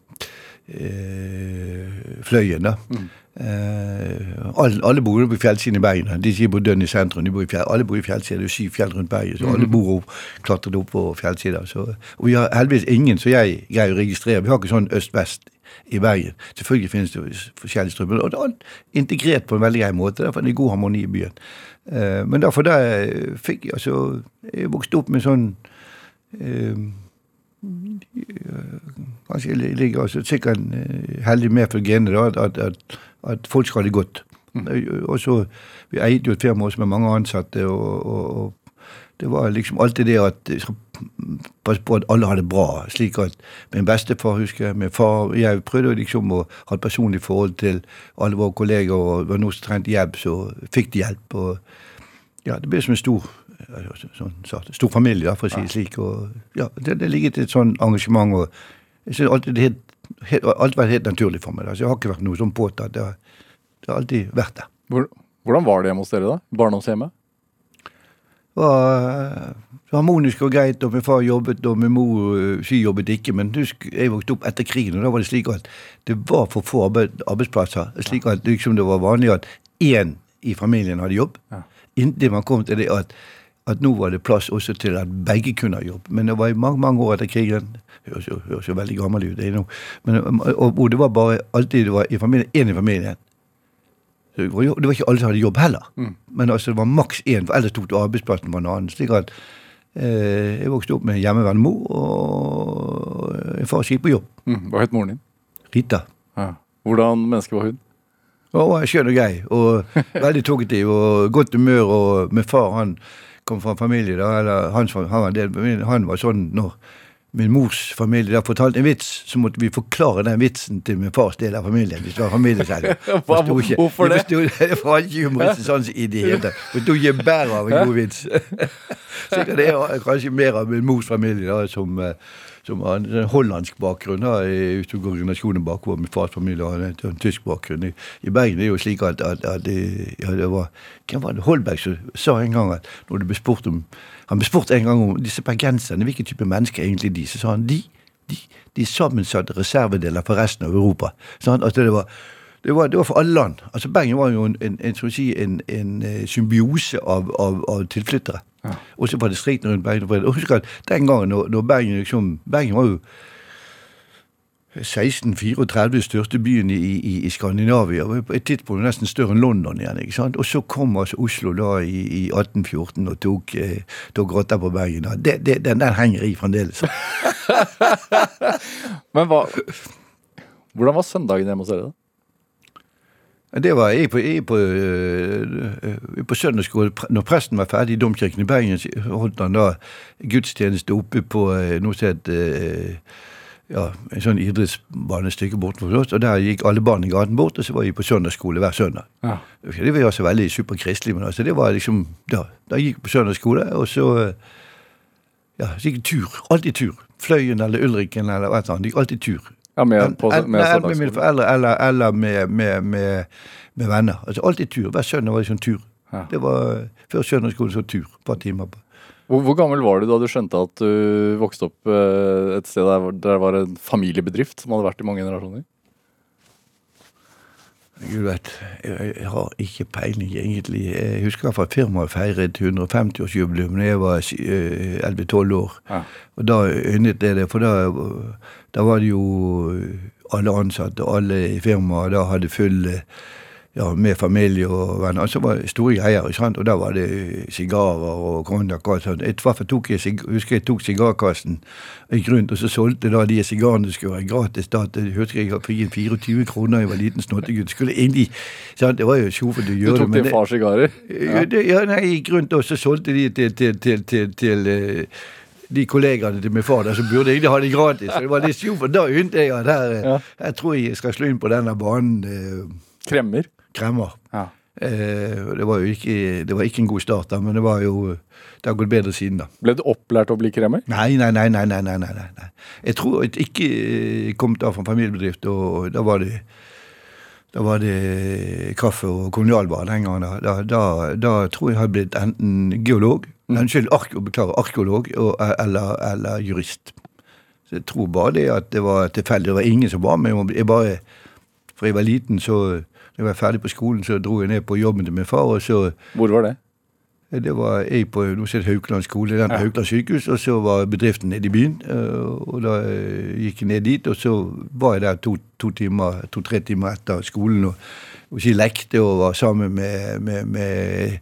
S3: uh, Fløyen, da. Mm. Uh, alle, alle bor på fjellsiden i Bergen. De sier på dønn i sentrum. De bor i fjell, alle bor i fjellsiden. Det er syv fjell rundt Bergen, så alle bor opp, klatret opp på fjellsida. Og vi har heldigvis ingen som jeg greier å registrere. Vi har ikke sånn øst-vest i Bergen. Selvfølgelig finnes det jo forskjellige strømmer, og det er integrert på en veldig grei måte. Derfor er det god harmoni i byen. Eh, men derfor da jeg fikk altså, Jeg vokste opp med sånn eh, Kanskje jeg ligger altså, sikkert eh, heldig med for genet, da, at, at, at folk skal ha det godt. Og så, Vi eide jo et firma også med mange ansatte, og, og, og det var liksom alltid det at jeg skal passe på at alle har det bra. slik at Min bestefar husker jeg, min far Jeg prøvde liksom å ha et personlig forhold til alle våre kolleger, og var noen som trengte hjelp, så fikk de hjelp. og ja, Det ble som en stor sånn, stor familie, for å si det slik. og ja, Det, det ligger et sånt engasjement. og jeg synes alltid det helt, helt, Alt vært helt naturlig for meg. Da. Så Jeg har ikke vært noe sånn påtatt. Det, det har alltid vært der.
S2: Hvordan var det hjemme hos dere, da? Barndomshjemmet?
S3: Var harmonisk og greit, og min far jobbet, og min mor sy jobbet ikke. Men husk, jeg vokste opp etter krigen, og da var det slik at det var for få arbeidsplasser. slik at liksom det var vanlig at én i familien hadde jobb. Ja. Inntil man kom til det at, at, nå var det plass også til at begge kunne ha jobb. Men det var i mange mange år etter krigen. Høres jo, høres jo veldig gammel ut, det nå. Men, og, og, det var bare alltid det var i familien, én i familien. Det var, ikke alle som hadde jobb heller. Mm. Men altså det var maks én, for ellers tok du arbeidsplassen på en annen. slik at eh, Jeg vokste opp med en hjemmeværende mor, og en far som gikk på jobb.
S2: Mm. Hva het moren din?
S3: Rita.
S2: Ja. Hvordan menneske var hun?
S3: Hun var skjønn og grei, og [LAUGHS] veldig talkativ og godt humør. og Med far han kom fra en familie, da, eller han, han, var del, han var sånn når min mors familie da fortalte en vits, så måtte vi forklare den vitsen til min fars del av familien. hvis det var familieselger. [LAUGHS]
S2: Hvorfor det? [LAUGHS]
S3: Det var ikke humoristisk sans i det hele tatt. Forsto ikke bæret av en god vits. [LAUGHS] Sikkert det er kanskje mer av min mors familie da, som uh, som har en hollandsk bakgrunn. Da, hvis du går generasjonen bakover. Min fars familie har en, en, tysk bakgrunn. I, I, Bergen er det jo slik at, at, at det, ja, det var Hvem var det Holberg som sa en gang at når det ble spurt om Han ble spurt en gang om disse bergenserne, hvilken type mennesker er egentlig de? Så sa han de, de, de sammensatte reservedeler for resten av Europa. Sånn, at det var det var, det var, for alle land. Altså Bergen var jo en, en, en, si, en, en eh, symbiose av, av, av tilflyttere. Ja. Og så var det strikt rundt Bergen. Og husk at den gangen når, når Bergen liksom Bergen var jo 1634 største byen i, i, i Skandinavia. På et tidspunkt nesten større enn London igjen. ikke sant? Og så kom altså Oslo da i, i 1814 og tok, eh, tok rotta på Bergen. da. Det, det, den, den henger i fremdeles. [LAUGHS]
S2: Men hva Hvordan var søndagen hjemme hos dere? da?
S3: Det var jeg på, jeg på, øh, på søndagsskole. Når presten var ferdig i domkirken i Bergen, holdt han da gudstjeneste oppe på øh, noe som het øh, ja, en sånn idrettsbanestykke bortenfor oss. Og der gikk alle barn i gaten bort, og så var vi på søndagsskole hver søndag. Ja. Det var jo også veldig superkristelig, men altså, det var liksom Da, da gikk på søndagsskole, og så ja, så gikk tur. Alltid tur. Fløyen eller Ulriken eller hva annet. Gikk alltid tur.
S2: Ja, med, på, med,
S3: med, med mine foreldre eller, eller med, med, venner. Altså Alltid tur. Hver søndag var det sånn tur. Ja. Det var Før søndagsskolen så tur. Et par timer. på.
S2: Hvor, hvor, gammel var du da du skjønte at du vokste opp eh, et sted der, der var en familiebedrift som hadde vært i mange generasjoner?
S3: Gud vet, jeg, har ikke peiling, egentlig. Jeg husker at firmaet feiret 150-årsjubileum da jeg var 11-12 eh, år. Ja. Og da yndet jeg det, for da da var det jo alle ansatte, alle i firmaet da hadde full ja, med familie og venner. Altså var det store greier. ikke sant? Og da var det sigarer og konjakk og sånt. Jeg tok jeg, husker jeg tok sigarkassen gikk rundt, og så solgte da de sigarene skulle være gratis. da, Jeg husker jeg fikk 24 kroner jeg var liten snottegutt. Skulle egentlig, sant? Det var jo sjofelt å gjøre
S2: det. Du tok
S3: det,
S2: til fars sigarer?
S3: Ja. ja, nei, jeg gikk rundt, og så solgte de til, til, til, til, til uh, de kollegaene til min far der, som burde egentlig ha det gratis. Så det var litt sjovt. Da unte jeg at her, her jeg tror jeg skal slå inn på denne banen. Eh,
S2: Kremmer?
S3: Kremmer. Ja. Eh, det var jo ikke, det var ikke en god start, da, men det var jo det har gått bedre siden, da.
S2: Ble du opplært å bli kremmer?
S3: Nei, nei, nei. nei, nei, nei, nei. Jeg tror jeg ikke kom da fra en familiebedrift, og da var det da var det kaffe og kolonialbar den gangen. Da, da, da, tror jeg jeg hadde blitt enten geolog Mm. Unnskyld, ark beklager, arkeolog og, eller, eller, jurist. Så jeg tror bare det at det var tilfeldig. Det var ingen som var med. Jeg bare, For jeg var liten, så jeg var ferdig på skolen, så dro jeg ned på jobben til min far, og så
S2: Hvor var det?
S3: det var jeg på Haukeland skole, den på
S2: Ja.
S3: Haukeland sykehus, og så var bedriften nede i byen. øh, Og da øh, gikk jeg ned dit, og så var jeg der to, to timer, to-tre timer etter skolen og, og si, lekte og var sammen med, med, med eh,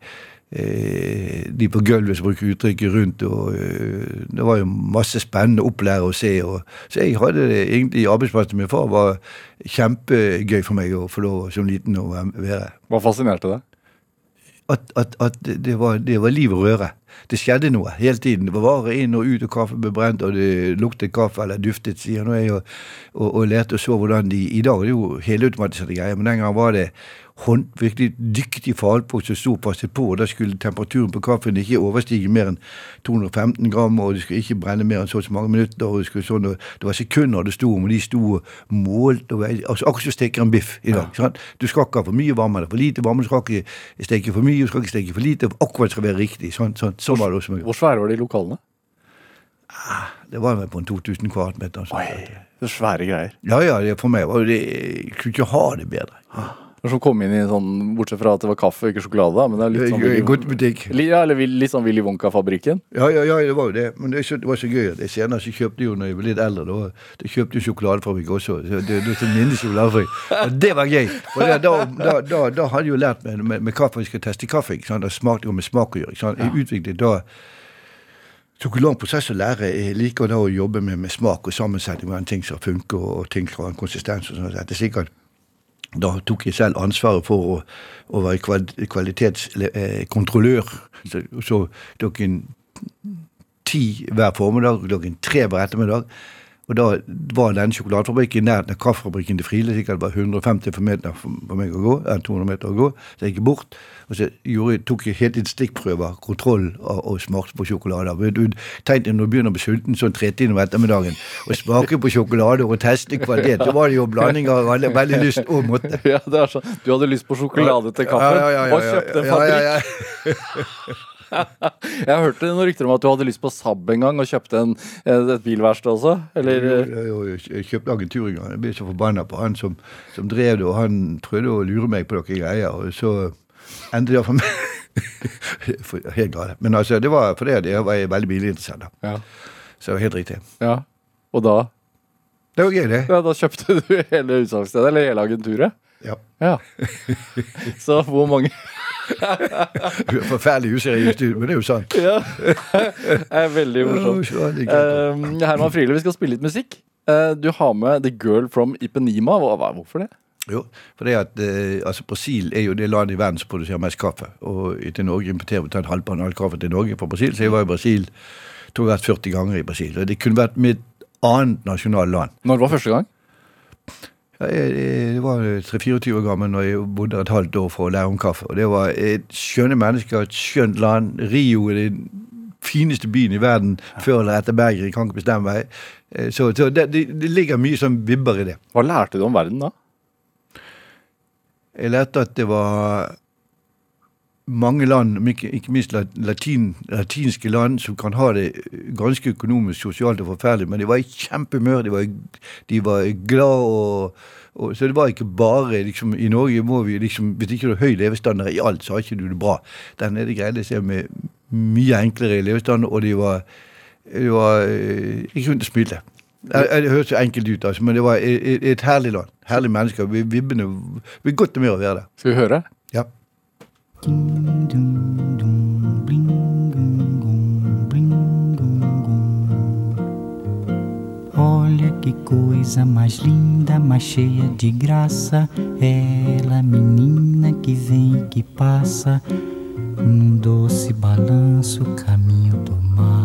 S3: de på gulvet som bruker uttrykket rundt. og øh, Det var jo masse spennende å opplære og se. Og, så jeg hadde det egentlig arbeidsplassen til min far var kjempegøy for meg å få lov som liten å være
S2: Hva fascinerte deg?
S3: at, at, at det, var, det var liv og røre. Det skjedde noe hele tiden. Det var varer inn og ut, og kaffe ble brent, og det luktet kaffe eller duftet, sier nå jeg, og, og, og lærte og så hvordan de I dag det er jo helautomatiserte greier, men den gangen var det hånd, virkelig dyktig fagfolk som sto og passet på, og da skulle temperaturen på kaffen ikke overstige mer enn 215 gram, og det skulle ikke brenne mer enn så og så mange minutter, og det, skulle sånn, og det var sekunder det sto om, og de sto og målte, og, altså, akkurat som steker en biff i dag. Ja. Du skal ikke ha for mye varme eller for lite varme, du skal ikke steke for mye, du skal ikke steke for lite, akkurat skal være riktig. Sånn, sånn, sånn var det også.
S2: Hvor svære var de lokalene?
S3: Det var vel på en 2000 kvadratmeter. Oi,
S2: Det er svære greier.
S3: Ja, ja, det, for meg var det Jeg kunne ikke ha det bedre.
S2: Var som kom inn i sånn, Bortsett fra at det var kaffe ikke sjokolade, da, men det er litt sånn Willy,
S3: Godtebutikk.
S2: butikk. ja, eller litt sånn Willy Wonka-fabrikken.
S3: Ja, ja, ja, det var jo det. Men det, var så gøy at jeg senere så kjøpte jo når jeg ble litt eldre, da, da kjøpte jeg sjokoladefabrikk også. Så det, det, det minne sjokoladefabrikk. Og det var gøy. For det, da, da, da, da hadde jeg jo lært med, med, med kaffe, vi skal teste kaffe. ikke sant? Det smakte jo med smak å gjøre. ikke sant? Jeg utviklet da tok lang prosess å lære. Jeg liker da å jobbe med, med smak og sammensetning, hvordan ting skal funke, og, og ting skal ha en konsistens. og sånn. Det er at da tok jeg selv ansvaret for å, å være kvalitetskontrollør. Så, så klokken ti hver formiddag, klokken tre hver ettermiddag. Og da var den sjokoladefabrikken i nærheten av kaffefabrikken til Friele. Sikkert var 150 meter for meg å gå, eller 200 meter å gå. Så jeg gikk bort, og så gjorde, tok jeg helt inn stikkprøver, kontroll og, og smakte på sjokolade. Du tenkte når du begynner å bli sulten sånn tretiden om ettermiddagen, og smake på sjokolade og teste kvalitet, så var det jo blanding av veldig, veldig lyst og måte. [LAUGHS]
S2: Ja, det er sånn. Du hadde lyst på sjokolade til kaffen,
S3: Ja, ja, ja,
S2: og kjøpte en fabrikk. [LAUGHS] Jeg hørte noen rykter om at du hadde lyst på Saab en gang, og kjøpte en, et bilverksted også. Eller
S3: Jo, jo, Jeg kjøpte agentur en gang. Jeg ble så forbanna på han som, som drev det, og han prøvde å lure meg på noen greier. Og så endte det [LAUGHS] for meg For- Helt galt. Men altså, det var fordi jeg var veldig bilinteressert.
S2: ja.
S3: Så helt riktig.
S2: ja. Og da,
S3: Det var gøy, det.
S2: ja, da kjøpte du hele utsalgsstedet, eller hele agenturet?
S3: Ja.
S2: Ja. [LAUGHS] Så hvor mange [LAUGHS]
S3: Forferdelig useriøs, ut, men det er jo sant.
S2: Ja. Det er veldig morsomt.
S3: Det er.
S2: Um, Herman Friele, vi skal spille litt musikk. Uh, du har med The Girl from Ipenima. Hvorfor det?
S3: Jo, for det at eh, altså Brasil er jo det landet i verden som produserer mest kaffe. Og til Norge importerer vi omtrent halvparten av all kaffe til Norge fra Brasil. Så jeg var i Brasil tror jeg har vært 40 ganger i Brasil. Og det kunne vært mitt annet nasjonale land.
S2: Når var første gang?
S3: Jeg, var 3-24 år gammel når jeg bodde et halvt år for å lære om kaffe. Og det var et skjønne mennesker, et skjønt land. Rio er den fineste byen i verden før eller etter Bergen. Jeg kan ikke bestemme meg. Eh, Så, så det, det, det ligger mye sånn vibber i det.
S2: Hva lærte du om verden da?
S3: Jeg lærte at det var mange land, ikke, minst latin, latinske land, som kan ha det ganske økonomisk, sosialt og forferdelig, men de var i kjempehumør, de var, de var glad og, og Så det var ikke bare liksom, I Norge må vi liksom Hvis ikke du har høy levestandard i alt, så har ikke du det bra. Der nede greide seg med mye enklere levestandard, og de var, de var Jeg kunne smilte. Det det høres så enkelt ut, altså, men det var et, et, herlig land. Herlige mennesker. Vi vibbene Vi er godt med å være der.
S2: Skal vi høre?
S3: Ja.
S4: Olha que coisa mais linda, mais cheia de graça. Ela, menina que vem e que passa num doce balanço, caminho do mar.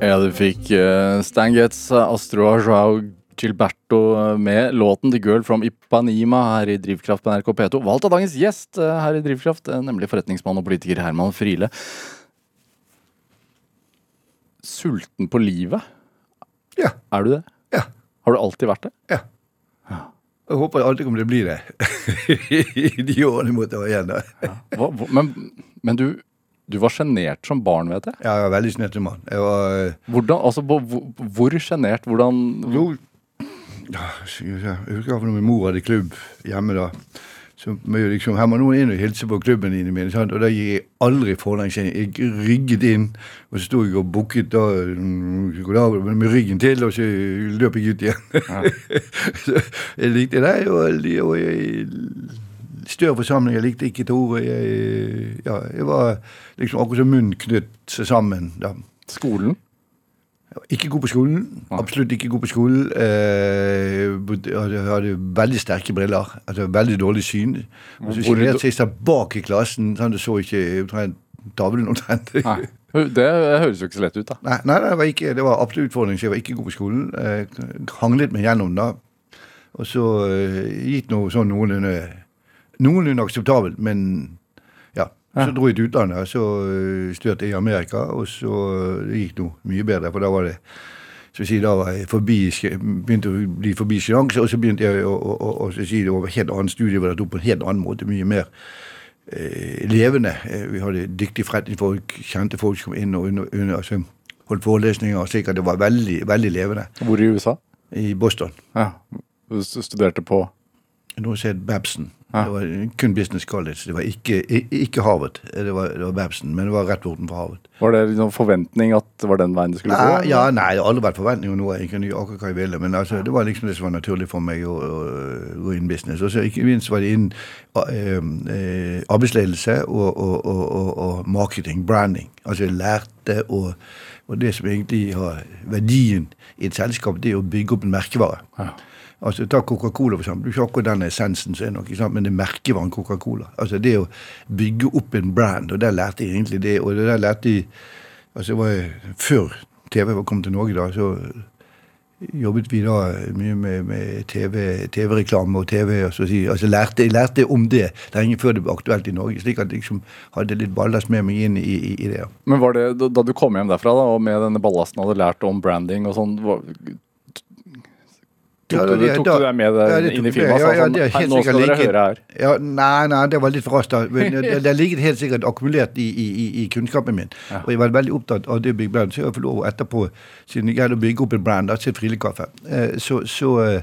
S2: Ja, du fikk uh, Stan Getz, Astro Joao Gilberto eh, med låten 'The Girl from Ipanema' her i Drivkraft på NRK P2. Valgt av dagens gjest eh, her i Drivkraft, nemlig forretningsmann og politiker Herman Friele. Sulten på livet?
S3: Ja.
S2: Er du det?
S3: Ja.
S2: Har du alltid vært det?
S3: ja. Jeg håper alltid kommer til å bli det. [LAUGHS] I de årene jeg måtte ha igjen.
S2: Hva, hva, men men du, du var sjenert som barn, vet jeg.
S3: Jeg var veldig sjenert som barn. Jeg var eh,
S2: Hvordan, altså, hvor, sjenert? Hvordan
S3: Jo, ja, jeg husker iallfall min mor hadde klubb hjemme da. Så liksom, Her må noen inn og hilse på klubben dine mine. Sant? Og da gikk jeg aldri forlengs inn. Jeg rygget inn, og så sto jeg og bukket da, mm, med ryggen til, og så løp jeg ut igjen. [LAUGHS] så jeg likte det. Og, og jeg, større forsamling, jeg likte ikke til ordet. Jeg, ja, jeg var liksom akkurat som munnen knytt seg sammen. da.
S2: Skolen?
S3: Ikke god på skolen. Absolutt ikke god på skolen. Jeg hadde, hadde veldig sterke briller. Altså veldig dårlig syn. Og så
S2: Hvor-
S3: jeg seg bak i klassen. Sånn, du så ikke tavlen omtrent.
S2: Det høres jo ikke så lett ut, da.
S3: Nei, nei, det var, ikke, det var absolutt utfordring, så jeg var ikke god på skolen. Jeg hanglet meg gjennom da. Og så gitt noe sånn noenlunde, noenlunde akseptabelt, men ja. Så dro jeg til utlandet, og så eh, studerte jeg i Amerika, og så eh, det gikk noe mye bedre, for da var det så si, Da var jeg forbi, begynte å bli forbi sjenanse, og så begynte jeg å, å, å, å så si, det var et helt annet studie, hvor det på en helt annen måte, mye mer eh, levende. Vi hadde dyktige forretningsfolk, kjente folk som kom inn og under, under, altså, holdt forelesninger, slik at det var veldig, veldig levende.
S2: Hvor i USA?
S3: I Boston.
S2: Ja. Du studerte på
S3: Noe som het Babson.
S2: Ja.
S3: Det var kun Business College. Det var ikke, ikke Harvard. Det var, det var Babson, men det var rett bortenfor Harvard.
S2: Var det noen forventning at det var den veien det skulle gå?
S3: Nei, ja, nei, det har aldri vært forventning om noe. Jeg kunne gjøre akkurat hva jeg ville. Men altså, det var liksom det som var naturlig for meg å, å gå inn i business. Og så ikke minst var det innen eh, arbeidsledelse og, og, og, og, og marketing, branding. Altså jeg lærte å Og det som egentlig har verdien i et selskap, det er å bygge opp en merkevare.
S2: Ja.
S3: Altså, Ta Coca-Cola, for eksempel. Du er ikke den essensen som er nok, men det er merkevaren Coca-Cola. Altså Det å bygge opp en brand, og der lærte jeg egentlig det. Og det der lærte jeg altså det var Før TV var kommet til Norge, da, så jobbet vi da mye med, med TV TV-reklame og TV. og så altså lærte, Jeg lærte om det lenge før det ble aktuelt i Norge, slik at jeg liksom hadde litt ballast med meg inn i, i, i det.
S2: Men var det da- du kom hjem derfra da, og med denne ballasten hadde lært om branding og sånn var- Tok,
S3: Ja,
S2: du,
S3: det-
S2: tok
S3: da-
S2: du deg med
S3: ja, det
S2: inn i filmen?
S3: ja,
S2: og
S3: ja, det er helt
S2: nå skal dere høre her.
S3: Ja, nei, nei, det var litt for raskt. Men Det, det ligger helt sikkert akkumulert i, i, i- kunnskapen min. Og jeg var veldig opptatt av det å bygge brand. Så jeg får lov etterpå, siden jeg greide å bygge opp en brand, da, til Frilekaffe, eh, så, så eh,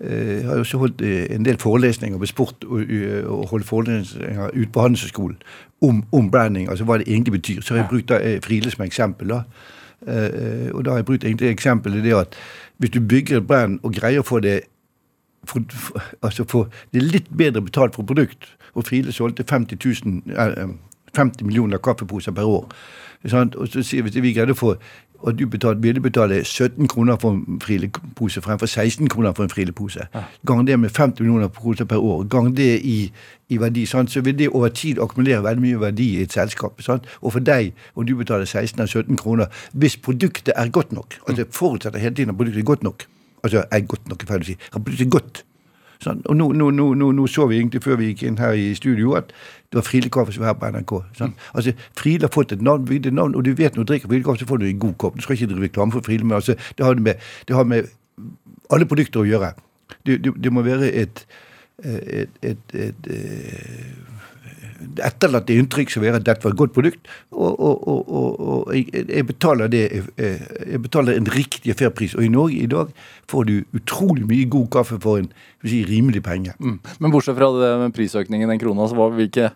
S3: eh, har jeg også holdt eh, en del forelesninger og sport og, og holdt forelesninger ute på Handelshøyskolen om, om branding, altså hva det egentlig betyr. Så har jeg brukt eh, Friele som eksempel. da. Eh, og da har jeg brukt egentlig eksempelet det at hvis du bygger et brand og greier å få det for, for, altså for, det litt bedre betalt for produkt. Og Friele solgte 50 000 eh, eh, 50 millioner kaffeposer per år. Sant? Og så sier vi at vi greide å få og du betalte, ville betale 17 kroner for en frilepose fremfor 16 kroner for en frilepose. Gang det med 50 millioner kroner per år, gang det i, i verdi, sant? så vil det over tid akkumulere veldig mye verdi i et selskap. Sant? Og for deg, om du betaler 16 eller 17 kroner, hvis produktet er godt nok altså forutsetter hele tiden at produktet er godt nok. Altså er godt nok, feil å si. At produktet er godt. Sånn. Og nå, nå, nå, nå, så vi egentlig før vi gikk inn her i studio at det var Frile kaffe som var her på NRK. Sånn. Altså, Friele har fått et navn, et navn, og du vet når du drikker Frile kaffe, så får du en god kopp. Du skal ikke drive reklame for Frile, men altså, det, har med, det har med alle produkter å gjøre. Det, det, det må være et, et, et, et etterlatte inntrykk som være at dette var et godt produkt, og, og, og, og, jeg, betaler det jeg betaler en riktig fair pris. Og i Norge i dag får du utrolig mye god kaffe for en si, rimelig penge.
S2: Mm. Men bortsett fra det med prisøkningen, den krona, så var hvilke,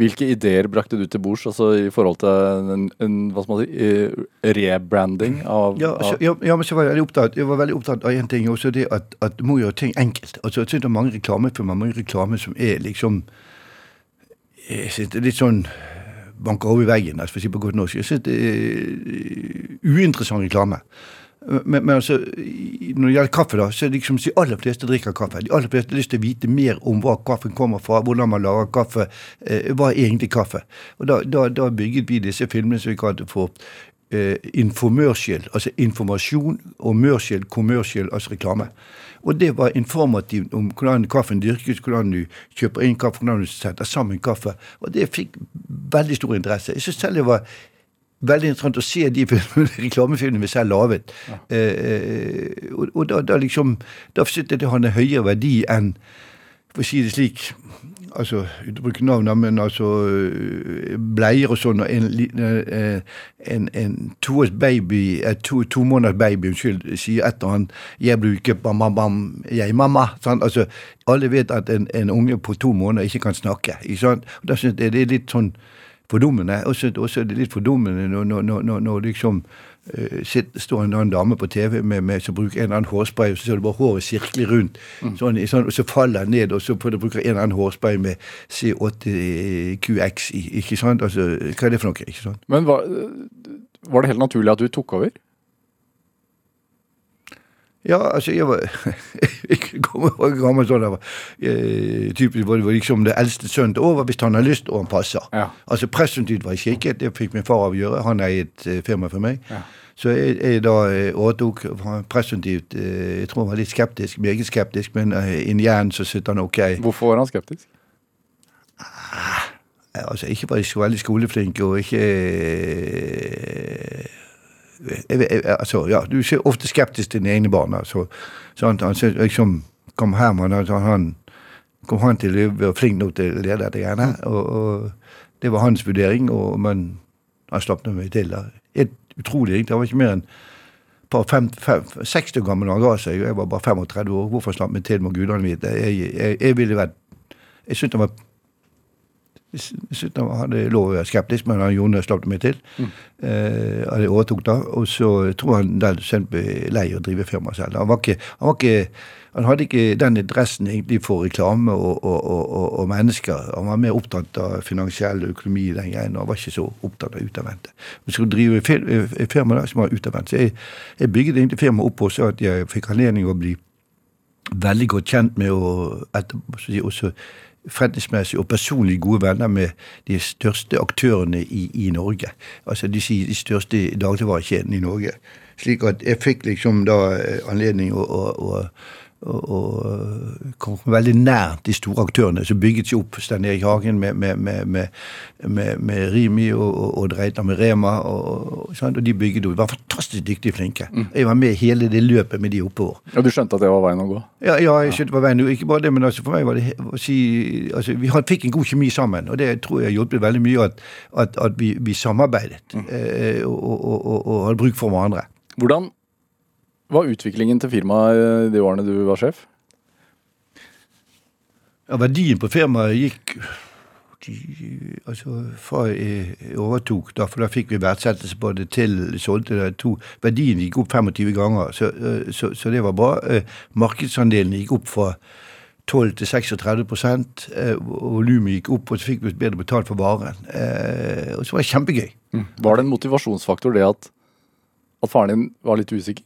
S2: hvilke ideer brakte du til bords altså i forhold til en, en hva skal man si, rebranding av,
S3: ja, altså, ja, ja, men så var jeg veldig opptatt Jeg var veldig opptatt av én ting, også det at, at må gjøre ting enkelt. Altså, jeg synes det er mange reklamefilmer, mange reklame som er liksom jeg synes det er litt sånn banker over i veggen, altså, for å si på godt norsk. Jeg synes det er uinteressant reklame. Men, men, altså, når det gjelder kaffe, da, så er det liksom de aller fleste drikker kaffe. De aller fleste har lyst til å vite mer om hva kaffen kommer fra, hvordan man lager kaffe. Eh, hva er egentlig kaffe? Og Da, da, da bygget vi disse filmene som vi kalte for eh, informørskjell, altså informasjon, og mørskjell, kommersiell, altså reklame. Og det var informativt om hvordan kaffen dyrkes, hvordan du kjøper inn kaffe, hvordan du setter sammen kaffe. Og det fikk veldig stor interesse. Jeg syns selv det var veldig interessant å se de [LAUGHS] reklamefilmene vi selv laget. Ja. Eh, og, og da, da, liksom Da syntes jeg det hadde høyere verdi enn for å si det slik altså, Uten å bruke navnet, men altså bleier og sånn. og En, en, en toårs baby, to, to måneders baby unnskyld, sier et eller annet 'Jeg bruker bam, bam, bam, jeg, mamma'. Sånn? Altså, alle vet at en, en, unge på to måneder ikke kan snakke. Ikke sant? Og Da syns jeg det er litt sånn fordummende. Og så er det litt fordummende når, når, når, når liksom står en annen dame på TV med, med, som bruker en eller annen hårspray, og så ser du bare håret sirkle rundt, mm. sånn, sånn, og så faller den ned, og så bruker en eller annen hårspray med C8QX i. ikke sant? Altså, Hva er det for noe? ikke sant?
S2: Men var, var det helt naturlig at du tok over?
S3: Ja, altså, jeg var [LAUGHS] Jeg kommer gammel sånn der, eh, typisk var det liksom det eldste sønnen til over hvis han har lyst og han passer.
S2: Ja.
S3: Altså Presumptivt var jeg kikket, det fikk min far avgjøre. Han eiet et firma for meg.
S2: Ja.
S3: Så jeg, jeg da eh, overtok presumptivt eh, Jeg tror han var litt skeptisk, meget skeptisk, men eh, inni hjernen så sitter han ok.
S2: Hvorfor var han skeptisk?
S3: Ah, altså, ikke var jeg så veldig skoleflink, og ikke eh, jeg, jeg, altså, ja, Du er ofte skeptisk til dine egne barn. Altså, sant? han liksom kom Herman altså, han kom han til å være flink nok til å lede dette greiene. Og, og, det var hans vurdering, og, men han slapp meg til. Da. Utrolig. Han var ikke mer enn par fem, fem, 60 år gammel da han ga seg. Jeg var bare 35 år. Hvorfor slapp meg til, må gudene vite. Jeg, jeg, jeg ville vært Jeg syntes han var jeg han hadde lov å være skeptisk, men han Jone slapp meg til. Mm. Eh, jeg overtok da, Og så tror han den sønnen ble lei å drive firma selv. Han, var ikke, han, var ikke, han hadde ikke den interessen egentlig for reklame og, og, og, og, mennesker. Han var mer opptatt av finansiell økonomi den greien, og han var ikke så opptatt av utadvendte. Vi skulle drive firma da, som var utadvendt. Så jeg, jeg bygget egentlig firmaet opp også at jeg fikk anledning å bli veldig godt kjent med å si, også forretningsmessig og personlig gode venner med de største aktørene i, i Norge. Altså de, de største dagligvarekjedene i Norge. Slik at jeg fikk liksom da eh, anledning å, å, å og, og kom veldig nært de store aktørene som bygget seg opp. Stein Erik Hagen med, med, med, med Rimi og, og Dreitner med Rema. Og, og, de bygget opp. De var fantastisk dyktige og flinke. Mm. Jeg var med hele det løpet med de oppover.
S2: Ja, Du skjønte at det var veien å gå?
S3: Ja, ja jeg skjønte det var veien. Ikke bare det, men altså for meg var det å si altså Vi fikk en god kjemi sammen, og det tror jeg hjulpet veldig mye at, at, at vi, vi, samarbeidet mm. eh, og, og hadde bruk for hverandre.
S2: Hvordan var utviklingen til firmaet de årene du var sjef?
S3: Ja, Verdien på firmaet gikk altså Fra jeg overtok, da, for da fikk vi verdsettelse på det til solgte det to Verdien gikk opp 25 ganger, så, så, så det var bra. Markedsandelen gikk opp fra 12-36 eh, og volumet gikk opp, og så fikk vi bedre betalt for varen. Eh, og så var det kjempegøy.
S2: Var det en motivasjonsfaktor det at, at faren din var litt usikker?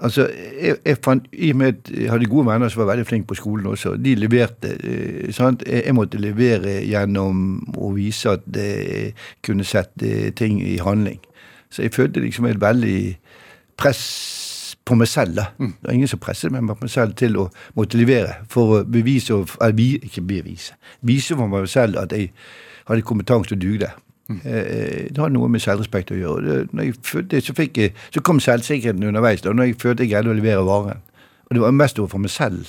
S3: Altså, jeg, jeg fant, I og med at jeg hadde gode venner som var veldig flinke på skolen også, de leverte. eh, sant? Jeg, måtte levere gjennom å vise at jeg kunne sette ting i handling. Så jeg følte liksom et veldig press på meg selv. da. Det var ingen som presset meg, men på meg selv til å måtte levere. For å bevise, eller, ikke bevise, vise for meg selv at jeg hadde kompetanse og dugde. Eh, Det har noe med selvrespekt å gjøre. Når jeg fødte, så, jeg, så kom selvsikkerheten underveis. Da, når jeg følte jeg greide å levere varen. Og det var mest overfor meg selv.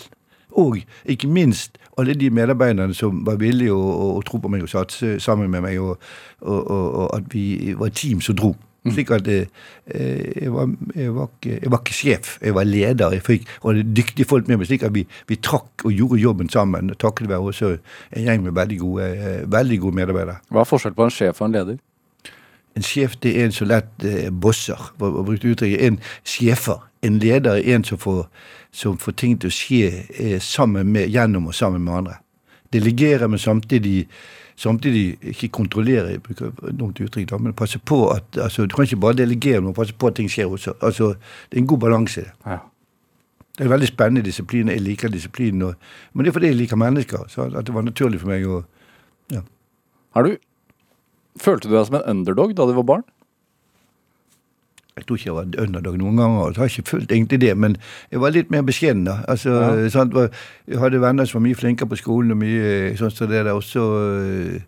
S3: Og ikke minst alle de medarbeiderne som var villige å, å, å tro på meg og satse sammen med meg, og, og, og, og at vi var et team som dro. Slik at jeg, jeg, var, jeg, var ikke, jeg var ikke sjef, jeg var leder. Jeg fikk og det dyktige folk med meg, slik at vi, vi trakk og gjorde jobben sammen. Takket være også en gjeng med veldig gode, eh, veldig gode medarbeidere.
S2: Hva er forskjell på en sjef og en leder?
S3: En sjef det er en som lett eh, bosser, for å bruke uttrykket. En sjefer. En leder er en som får, som får ting til å skje eh, sammen med, gjennom og sammen med andre. Delegerer, men samtidig, samtidig ikke kontrollere, jeg bruker dumt uttrykk, da, men passe på at altså, Du kan ikke bare delegere, men passe på at ting skjer også. Altså, det er en god balanse.
S2: Ja.
S3: Det er en veldig spennende disiplin. Jeg liker disiplinen. Og, men det er fordi jeg liker mennesker. Så at det var naturlig for meg å ja.
S2: Har du, følte du deg som en underdog da du var barn?
S3: Jeg tror ikke jeg var underdog noen ganger. og Jeg har ikke følt egentlig det, men jeg var litt mer beskjeden. da. Altså, sant, var- Jeg hadde venner som var mye flinkere på skolen og mye sånn som det der. Og så eh,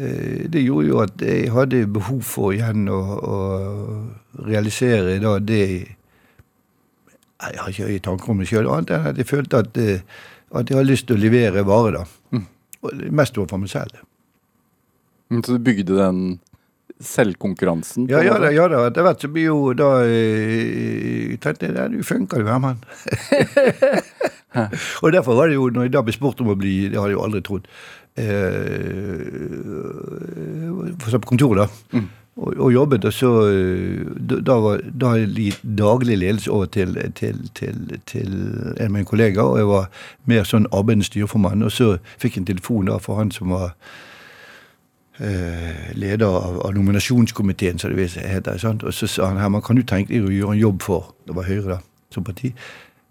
S3: eh, Det gjorde jo at jeg hadde behov for igjen å, å realisere da det Jeg har ikke høye tanker om meg sjøl, annet enn at jeg følte at, eh, at jeg har lyst til å levere vare, da. Og det mest overfor meg selv.
S2: Mm, Så du bygde den selvkonkurransen?
S3: Ja, ja ja da. Etter hvert så blir jo da eh, tenkte ja, Du funker jo, Herman. [LAUGHS] og derfor var det jo, når jeg da ble spurt om å bli Det hadde jeg jo aldri trodd. Eh, for på kontoret, da. Og, og jobbet, og så eh, Da, var da jeg daglig ledelse over til, til, til, til en av mine kollegaer, og jeg var mer sånn arbeidende styreformann. Og så fikk jeg en telefon da for han som var leder av, av nominasjonskomiteen, som det heter. Sant? Og så sa han Herman, kan du tenke deg å gjøre en jobb for Det var Høyre, da, som parti.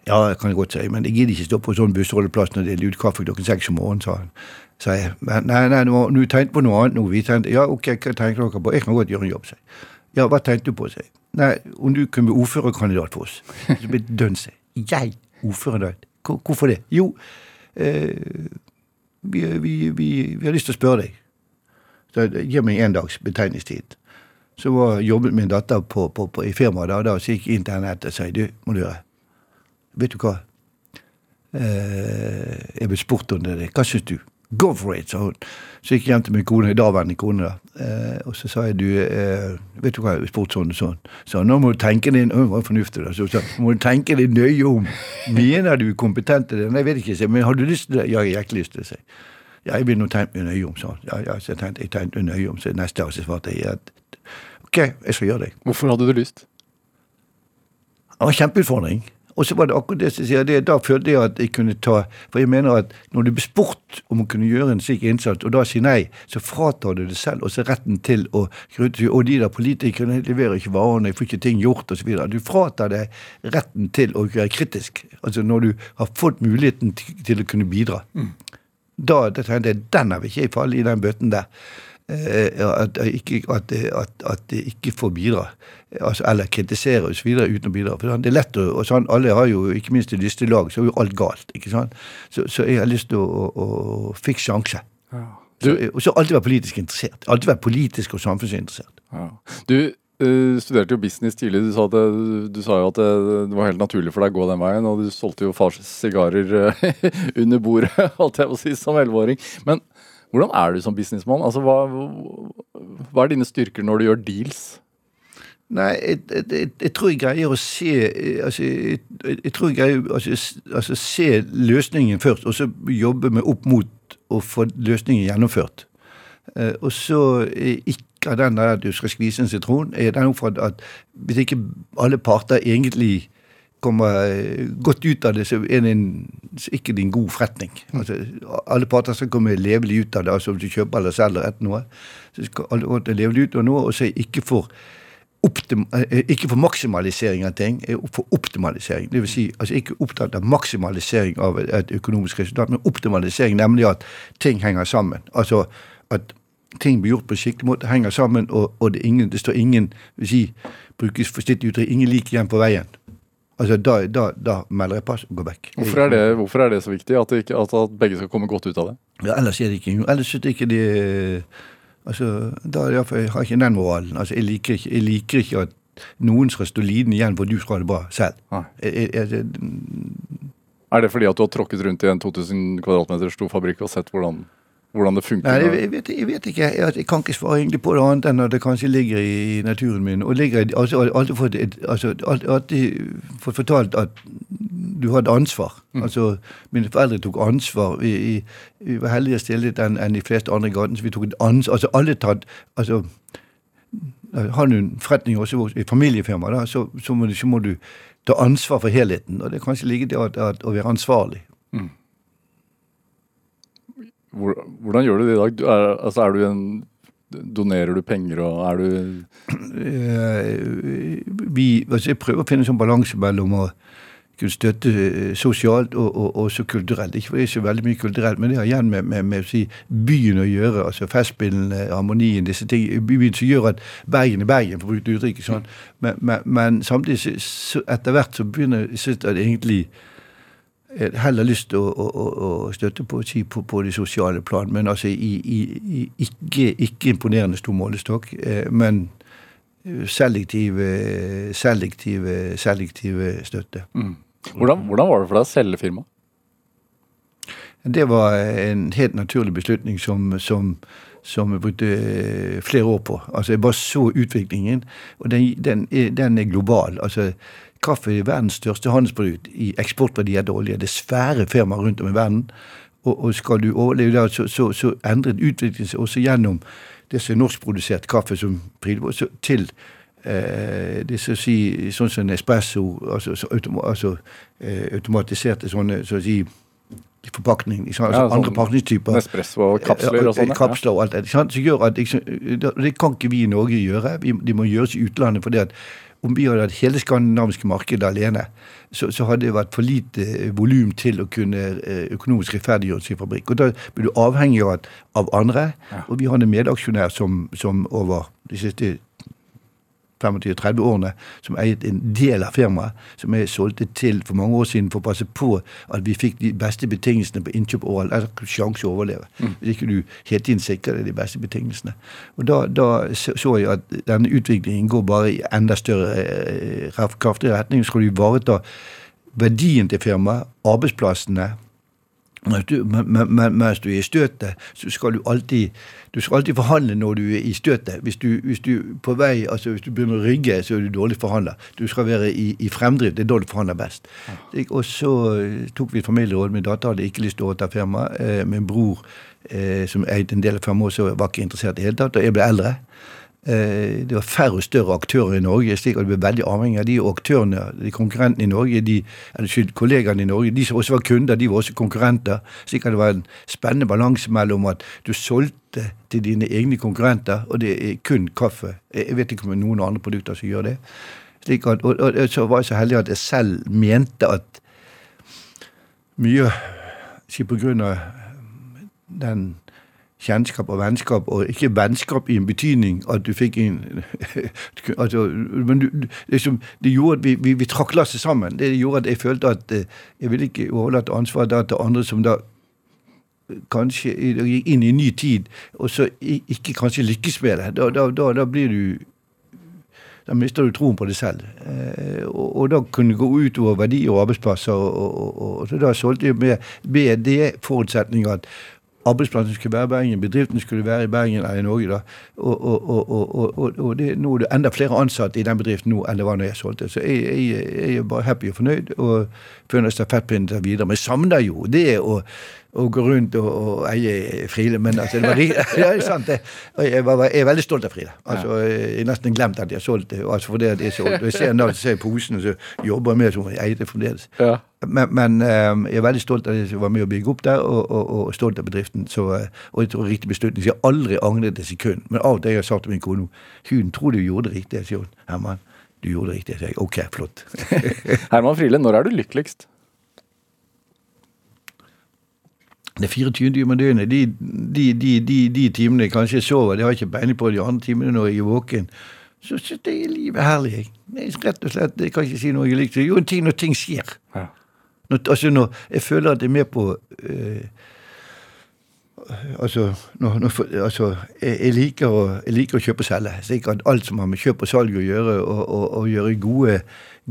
S3: Ja, det kan jeg godt si, men jeg gidder ikke stå på sånn bussholdeplass når det er kaffe klokken seks om morgenen, sa han. Sa jeg. Men nei, nei, nå, du tenkte på noe annet nå. Vi tenkte, ja, ok, hva tenker dere på? Jeg kan godt gjøre en jobb, sa jeg. Ja, hva tenkte du på, sa jeg. Nei, om du kunne bli ordførerkandidat for oss. [LAUGHS] Så ble det dønn sa Jeg? Ordførerkandidat? Hvorfor det? Jo, eh, vi, vi, vi, vi har lyst til å spørre deg. Så Gi meg en dags betegningstid. Så var, jobbet min datter på, på, på, i firmaet, da, da, så gikk jeg inn til henne og sa du, må du høre, vet du hva? Eh, jeg ble spurt om det, hva syns du? Go for it, sa hun. Så gikk jeg hjem til min kone, daværende kone, da. Eh, og så sa jeg, du, eh, vet du hva, jeg ble spurt sånn og sånn. Så nå må du tenke deg, hun var fornuftig, da, så sa, nå må du tenke deg nøye om. Mener du kompetent til det? Nei, jeg vet ikke, men har du lyst til det? Ja, jeg har ikke lyst til det, sa. Ja, jeg vil nå tenke nøye om, sånn. Ja, ja, så jeg tenkte, jeg tenkte nøye om, så neste dag så svarte jeg at ok, jeg skal gjøre det.
S2: Hvorfor hadde du lyst?
S3: Det var en kjempeutfordring. Og så var det akkurat det som sier det, Da følte jeg at jeg kunne ta For jeg mener at når du blir spurt om å kunne gjøre en slik innsats, og da sier nei, så fratar du deg selv også retten til å Og de der politikerne leverer ikke varene, jeg får ikke ting gjort, osv. Du fratar deg retten til å være kritisk. Altså når du har fått muligheten til, å kunne bidra. Da, da tenkte jeg den har vi ikke falle i den bøtten der. Eh, at, at, at, at ikke får bidra. Altså, eller kritisere osv. uten å bidra. For det er lett å, og sånn, Alle har jo, ikke minst i disse lag, så er jo alt galt. ikke sant? Så, så jeg har lyst til å, å, å fikk sjanse.
S2: Du,
S3: Så, og så alltid være politisk interessert. Alltid være politisk og samfunnsinteressert.
S2: ja. du eh, studerte jo business tidlig. Du sa, det, du sa jo at det, det var helt naturlig for deg å gå den veien, og du solgte jo fars sigarer eh, [LAUGHS] under bordet, [LAUGHS] holdt jeg på å si, som elleveåring. Men hvordan er du som businessmann? Altså, hva, hva er dine styrker når du gjør deals?
S3: Nei, jeg, jeg, jeg, tror jeg greier å se altså, jeg, jeg tror jeg greier altså, altså, se løsningen først, og så jobbe meg opp mot å få løsningen gjennomført. Uh, og så ikke av den der du skal skvise en sitron, er den oppfattet at hvis ikke alle parter egentlig kommer eh, godt ut av det, så er det en, så ikke en god forretning. Altså, alle parter skal komme levelig ut av det. altså Om du kjøper eller selger etter noe, så skal alle gå levelig ut av noe, og så ikke for optim, eh, ikke for maksimalisering av ting, er for optimalisering. Det vil si, altså ikke opptatt av maksimalisering av et økonomisk resultat, men optimalisering, nemlig at ting henger sammen. Altså at ting blir gjort på en skikkelig måte, henger sammen, og, og det, er ingen, det står ingen si, brukes forstittig uttrykk, ingen lik igjen på veien. Altså, da, da, da melder jeg pass og går vekk.
S2: Hvorfor er det, hvorfor er det så viktig? At, det ikke, at, at begge skal komme godt ut av det?
S3: Ja, ellers er det ikke Ellers synes det ikke det Altså, da er hvert jeg har ikke den moralen. Altså, jeg liker ikke, jeg liker ikke at noen skal stå lidende igjen for du skal ha det bra selv. Jeg, jeg, jeg,
S2: Er det fordi at du har tråkket rundt i en 2000 kvadratmeter stor fabrikk og sett hvordan, hvordan det funker?
S3: Nei, jeg, vet, jeg vet ikke. Jeg, jeg kan ikke svare egentlig på det annet enn at det kanskje ligger i naturen min. Og ligger, altså, alltid fått, altså, alltid, fått fortalt at du har et ansvar. Altså, Mine foreldre tok ansvar. Vi, vi, vi var heldigere stilt enn en de fleste andre i gaten, så vi tok et ansvar. Altså, alle tatt, altså, Har du en forretning også i familiefirma, da, så, så, må du, så må du ta ansvar for helheten. Og det er kanskje ligger det at, at, å være ansvarlig.
S2: Hvor- Hvordan gjør du det i dag? Er, altså, er du en Donerer du penger og er du
S3: Eh, vi, altså jeg prøver å finne en sånn balanse mellom å kunne støtte eh, sosialt og, og og også kulturelt. Ikke for det er så veldig mye kulturelt, men det har igjen med, med, med å si, byen å gjøre. altså Festspillene, harmonien, disse ting. Byen som gjør at Bergen er Bergen, for å bruke uttrykket. Sånn. Men, men, men samtidig, så, etter hvert så begynner jeg synes at egentlig heller lyst til å, å, å, støtte på, si, på, på det sosiale plan, men altså i, i, ikke, ikke imponerende stor målestokk. Eh, men selektive, selektive, selektive støtte.
S2: hvordan, hvordan var det for deg å selge firmaet?
S3: Det var en helt naturlig beslutning som, som, som jeg brukte eh, flere år på. Altså Jeg bare så utviklingen, og den, den, er, den er global. Altså Kaffe er verdens største handelsprodukt i eksportverdi av olje. Det er svære firmaer rundt om i verden. Og, og skal du overleve der, så, så, så endret utviklingen seg også gjennom det som er norskprodusert kaffe som så til eh, det som si, sånn som espresso, altså, så automa, altså eh, automatiserte sånne så å si, forpakning, ikke sant? altså
S2: Ja, sånn
S3: andre pakningstyper.
S2: Nespresso og kapsler og sånn?
S3: Kapsler og alt det. ikke sant? Så gjør at, ikke Det kan ikke vi i Norge gjøre. Vi, de må gjøres i utlandet. fordi at om vi hadde hatt hele skandinaviske markedet alene, så, så hadde det vært for lite eh, volum til å kunne eh, økonomisk rettferdiggjøre sin fabrikk. Og Da blir du avhengig av, av andre. Og vi har en medaksjonær som, som over de siste 25-30 årene, som eiet en del av firmaet, som jeg solgte til for mange år siden for å passe på at vi fikk de beste betingelsene på innkjøp overalt. Altså sjanse å overleve. Hvis ikke du hele tiden sikrer deg de beste betingelsene. Og da, da så jeg at denne utviklingen går bare i enda større eh, kraftig retning. Skal du ivareta verdien til firmaet, arbeidsplassene, du, men- men- men- mens du er i støtet, så skal du alltid du skal alltid forhandle når du er i støtet. Hvis du, hvis du på vei, altså hvis du begynner å rygge, så er du dårlig forhandler. Du skal være i, i fremdrift. Det er da du forhandler best. Og så eh, tok vi et familieråd. Min datter hadde ikke lyst til å overta firmaet. Eh, min bror, eh, som eide en del av firmaet, var ikke interessert i det hele tatt. Og jeg ble eldre. Eh, det var færre og større aktører i Norge, slik at vi ble veldig avhengig av de aktørene, de konkurrentene i Norge, de, eller skyld, kollegaene i Norge, de som også var kunder, de var også konkurrenter. Slik at det var en spennende balanse mellom at du solgte til dine egne konkurrenter, og det er kun kaffe. Jeg vet ikke om det er noen andre produkter som gjør det. Slik at, og, og, og så var jeg så heldig at jeg selv mente at mye Ikke på grunn av den kjennskap og vennskap, og ikke vennskap i en betydning at du fikk en [LAUGHS] altså, Men du, liksom, det gjorde at vi, vi, vi trakk lasset sammen. Det gjorde at jeg følte at eh, jeg ville ikke overlate ansvaret til andre som da eh, kanskje gikk inn i en ny tid, og så ikke kanskje lykkes med det. Da, da, da, da blir du da mister du troen på det selv. Eh, og, og da kunne det gå utover verdier og arbeidsplasser. Og, og, og, så da solgte jeg med, med det forutsetning at arbeidsplassen skulle være i Bergen, bedriften skulle være i Bergen eller i Norge. da. Og, og, og, og, det, nå er det enda flere ansatte i den bedriften nå enn det var når jeg solgte. Så jeg, jeg, jeg er bare happy og fornøyd og føler stafettpinnen videre. Men jeg savner jo det å å gå rundt og, og eie Friele. Men altså, det var [LAUGHS] ja, det er sant, det. Jeg, var, jeg er veldig stolt av Friele. Altså, Jeg har nesten glemt at jeg har solgt det. Altså, fordi at jeg solgt. Og jeg ser så ser jeg posen, og så jobber jeg med som jeg eier det fremdeles.
S2: Ja.
S3: Men, men eh, jeg er veldig stolt av det som var med å bygge opp der, og, og, og stolt av bedriften. Så, eh, og jeg tror riktig beslutning. Så jeg har aldri angret et sekund. Men av det jeg har sagt til min kone hun tror du gjorde det riktig. Jeg sier hun, Herman, du gjorde det riktig. Jeg sier ok, flott. [LAUGHS]
S2: Herman Friele, når er du lykkeligst?
S3: Det er 24 timer døgnet. De, de, de, de, de timene jeg kanskje sover, det har jeg ikke peiling på. De andre timene når jeg er våken, så syns jeg livet er herlig. jeg. Rett og slett, Jeg kan ikke si noe jeg liker. Jo, en ting når ting skjer.
S2: Ja.
S3: Når, altså når jeg føler at jeg er med på eh, Altså, når, når, altså jeg, jeg, liker å, jeg liker å kjøpe og selge. Så jeg kan alt som har med kjøp og salg å gjøre, og, og, og gjøre gode,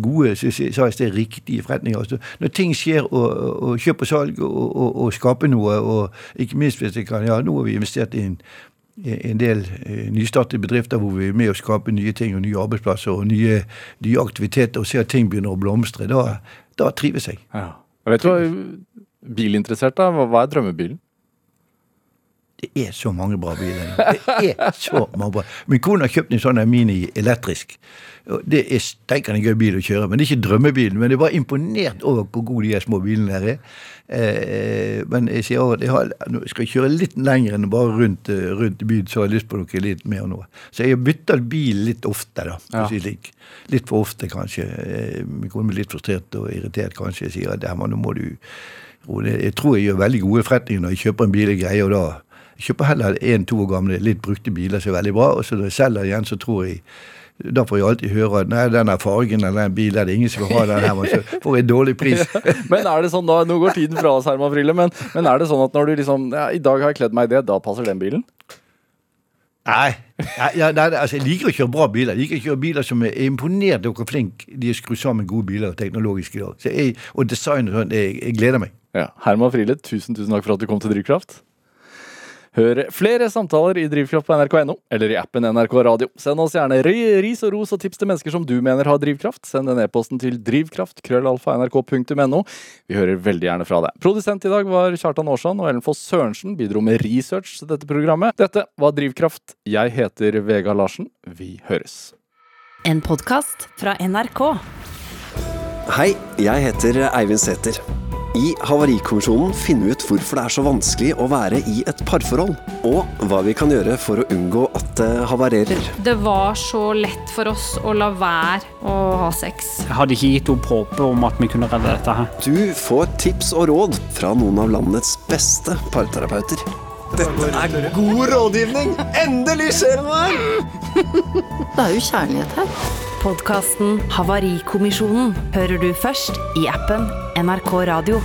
S3: gode så sa jeg sted, riktige forretninger. Altså, når ting skjer, og, og kjøp og salg, og, og, og skape noe, og ikke minst hvis jeg kan Ja, nå har vi investert i en, en del eh, nystartede bedrifter hvor vi er med å skape nye ting, og nye arbeidsplasser og nye, nye aktiviteter, og ser at ting begynner å blomstre. Da, da trives jeg.
S2: Ja. Vet du hva, bilinteressert da, hva er drømmebilen?
S3: Det er så mange bra biler. Det er så mange bra. Min kone har kjøpt en sånn Mini elektrisk. Det er steikende gøy bil å kjøre, men det er ikke drømmebilen. Men jeg var imponert over hvor gode de små bilene her er. Eh, men jeg sier at jeg har, skal jeg kjøre litt lenger enn bare rundt, eh, rundt byen, så har jeg lyst på noe litt mer nå. Så jeg bytta bil litt ofte, da.
S2: Ja.
S3: Litt. Litt for ofte, kanskje. Eh, Min kone blir litt frustrert og irritert, kanskje. Jeg sier at "Herman, nå må du roe ned." Jeg tror jeg gjør veldig gode forretninger når jeg kjøper en bil jeg greier, og da kjøper heller en-to år gamle, litt brukte biler som er veldig bra, og så når jeg selger igjen, så tror jeg da får jeg alltid høre at nei, den fargen eller den bilen, det er ingen som vil ha den her, men så får jeg dårlig pris. [LAUGHS]
S2: Men er det sånn da, Nå går tiden fra oss, Herman Friele, men, men er det sånn at når du liksom ja, I dag har jeg kledd meg i det, da passer den bilen?
S3: Nei, ja, nei, altså, jeg liker å kjøre bra biler. Jeg liker å kjøre biler som er imponert over hvor flink de er skrudd sammen gode biler teknologisk i dag. Jeg, og design og sånn, jeg, jeg gleder meg.
S2: Ja. Herman Friele, tusen tusen takk for at du kom til Drivkraft. Hør flere samtaler i Drivkraft på nrk.no eller i appen NRK Radio. Send oss gjerne ris og ros og tips til mennesker som du mener har drivkraft. Send den e-posten til drivkraft krøllalfa nrk.no. Vi hører veldig gjerne fra deg. Produsent i dag var Kjartan Aarsand, og Ellen Foss Sørensen bidro med research til dette programmet. Dette var Drivkraft. Jeg heter Vega Larsen. Vi høres.
S1: En podkast fra NRK.
S5: Hei, jeg heter Eivind Sæther. I Havarikommisjonen finner vi ut hvorfor det er så vanskelig å være i et parforhold, og hva vi kan gjøre for å unngå at det havarerer.
S6: Det var så lett for oss å la være å ha sex.
S7: Jeg hadde ikke gitt opp håpet om at vi kunne redde dette her.
S5: Du får tips og råd fra noen av landets beste parterapeuter. Dette er god rådgivning! Endelig skjer det noe!
S8: Det er jo kjærlighet her.
S1: Podkasten Havarikommisjonen hører du først i appen NRK Radio.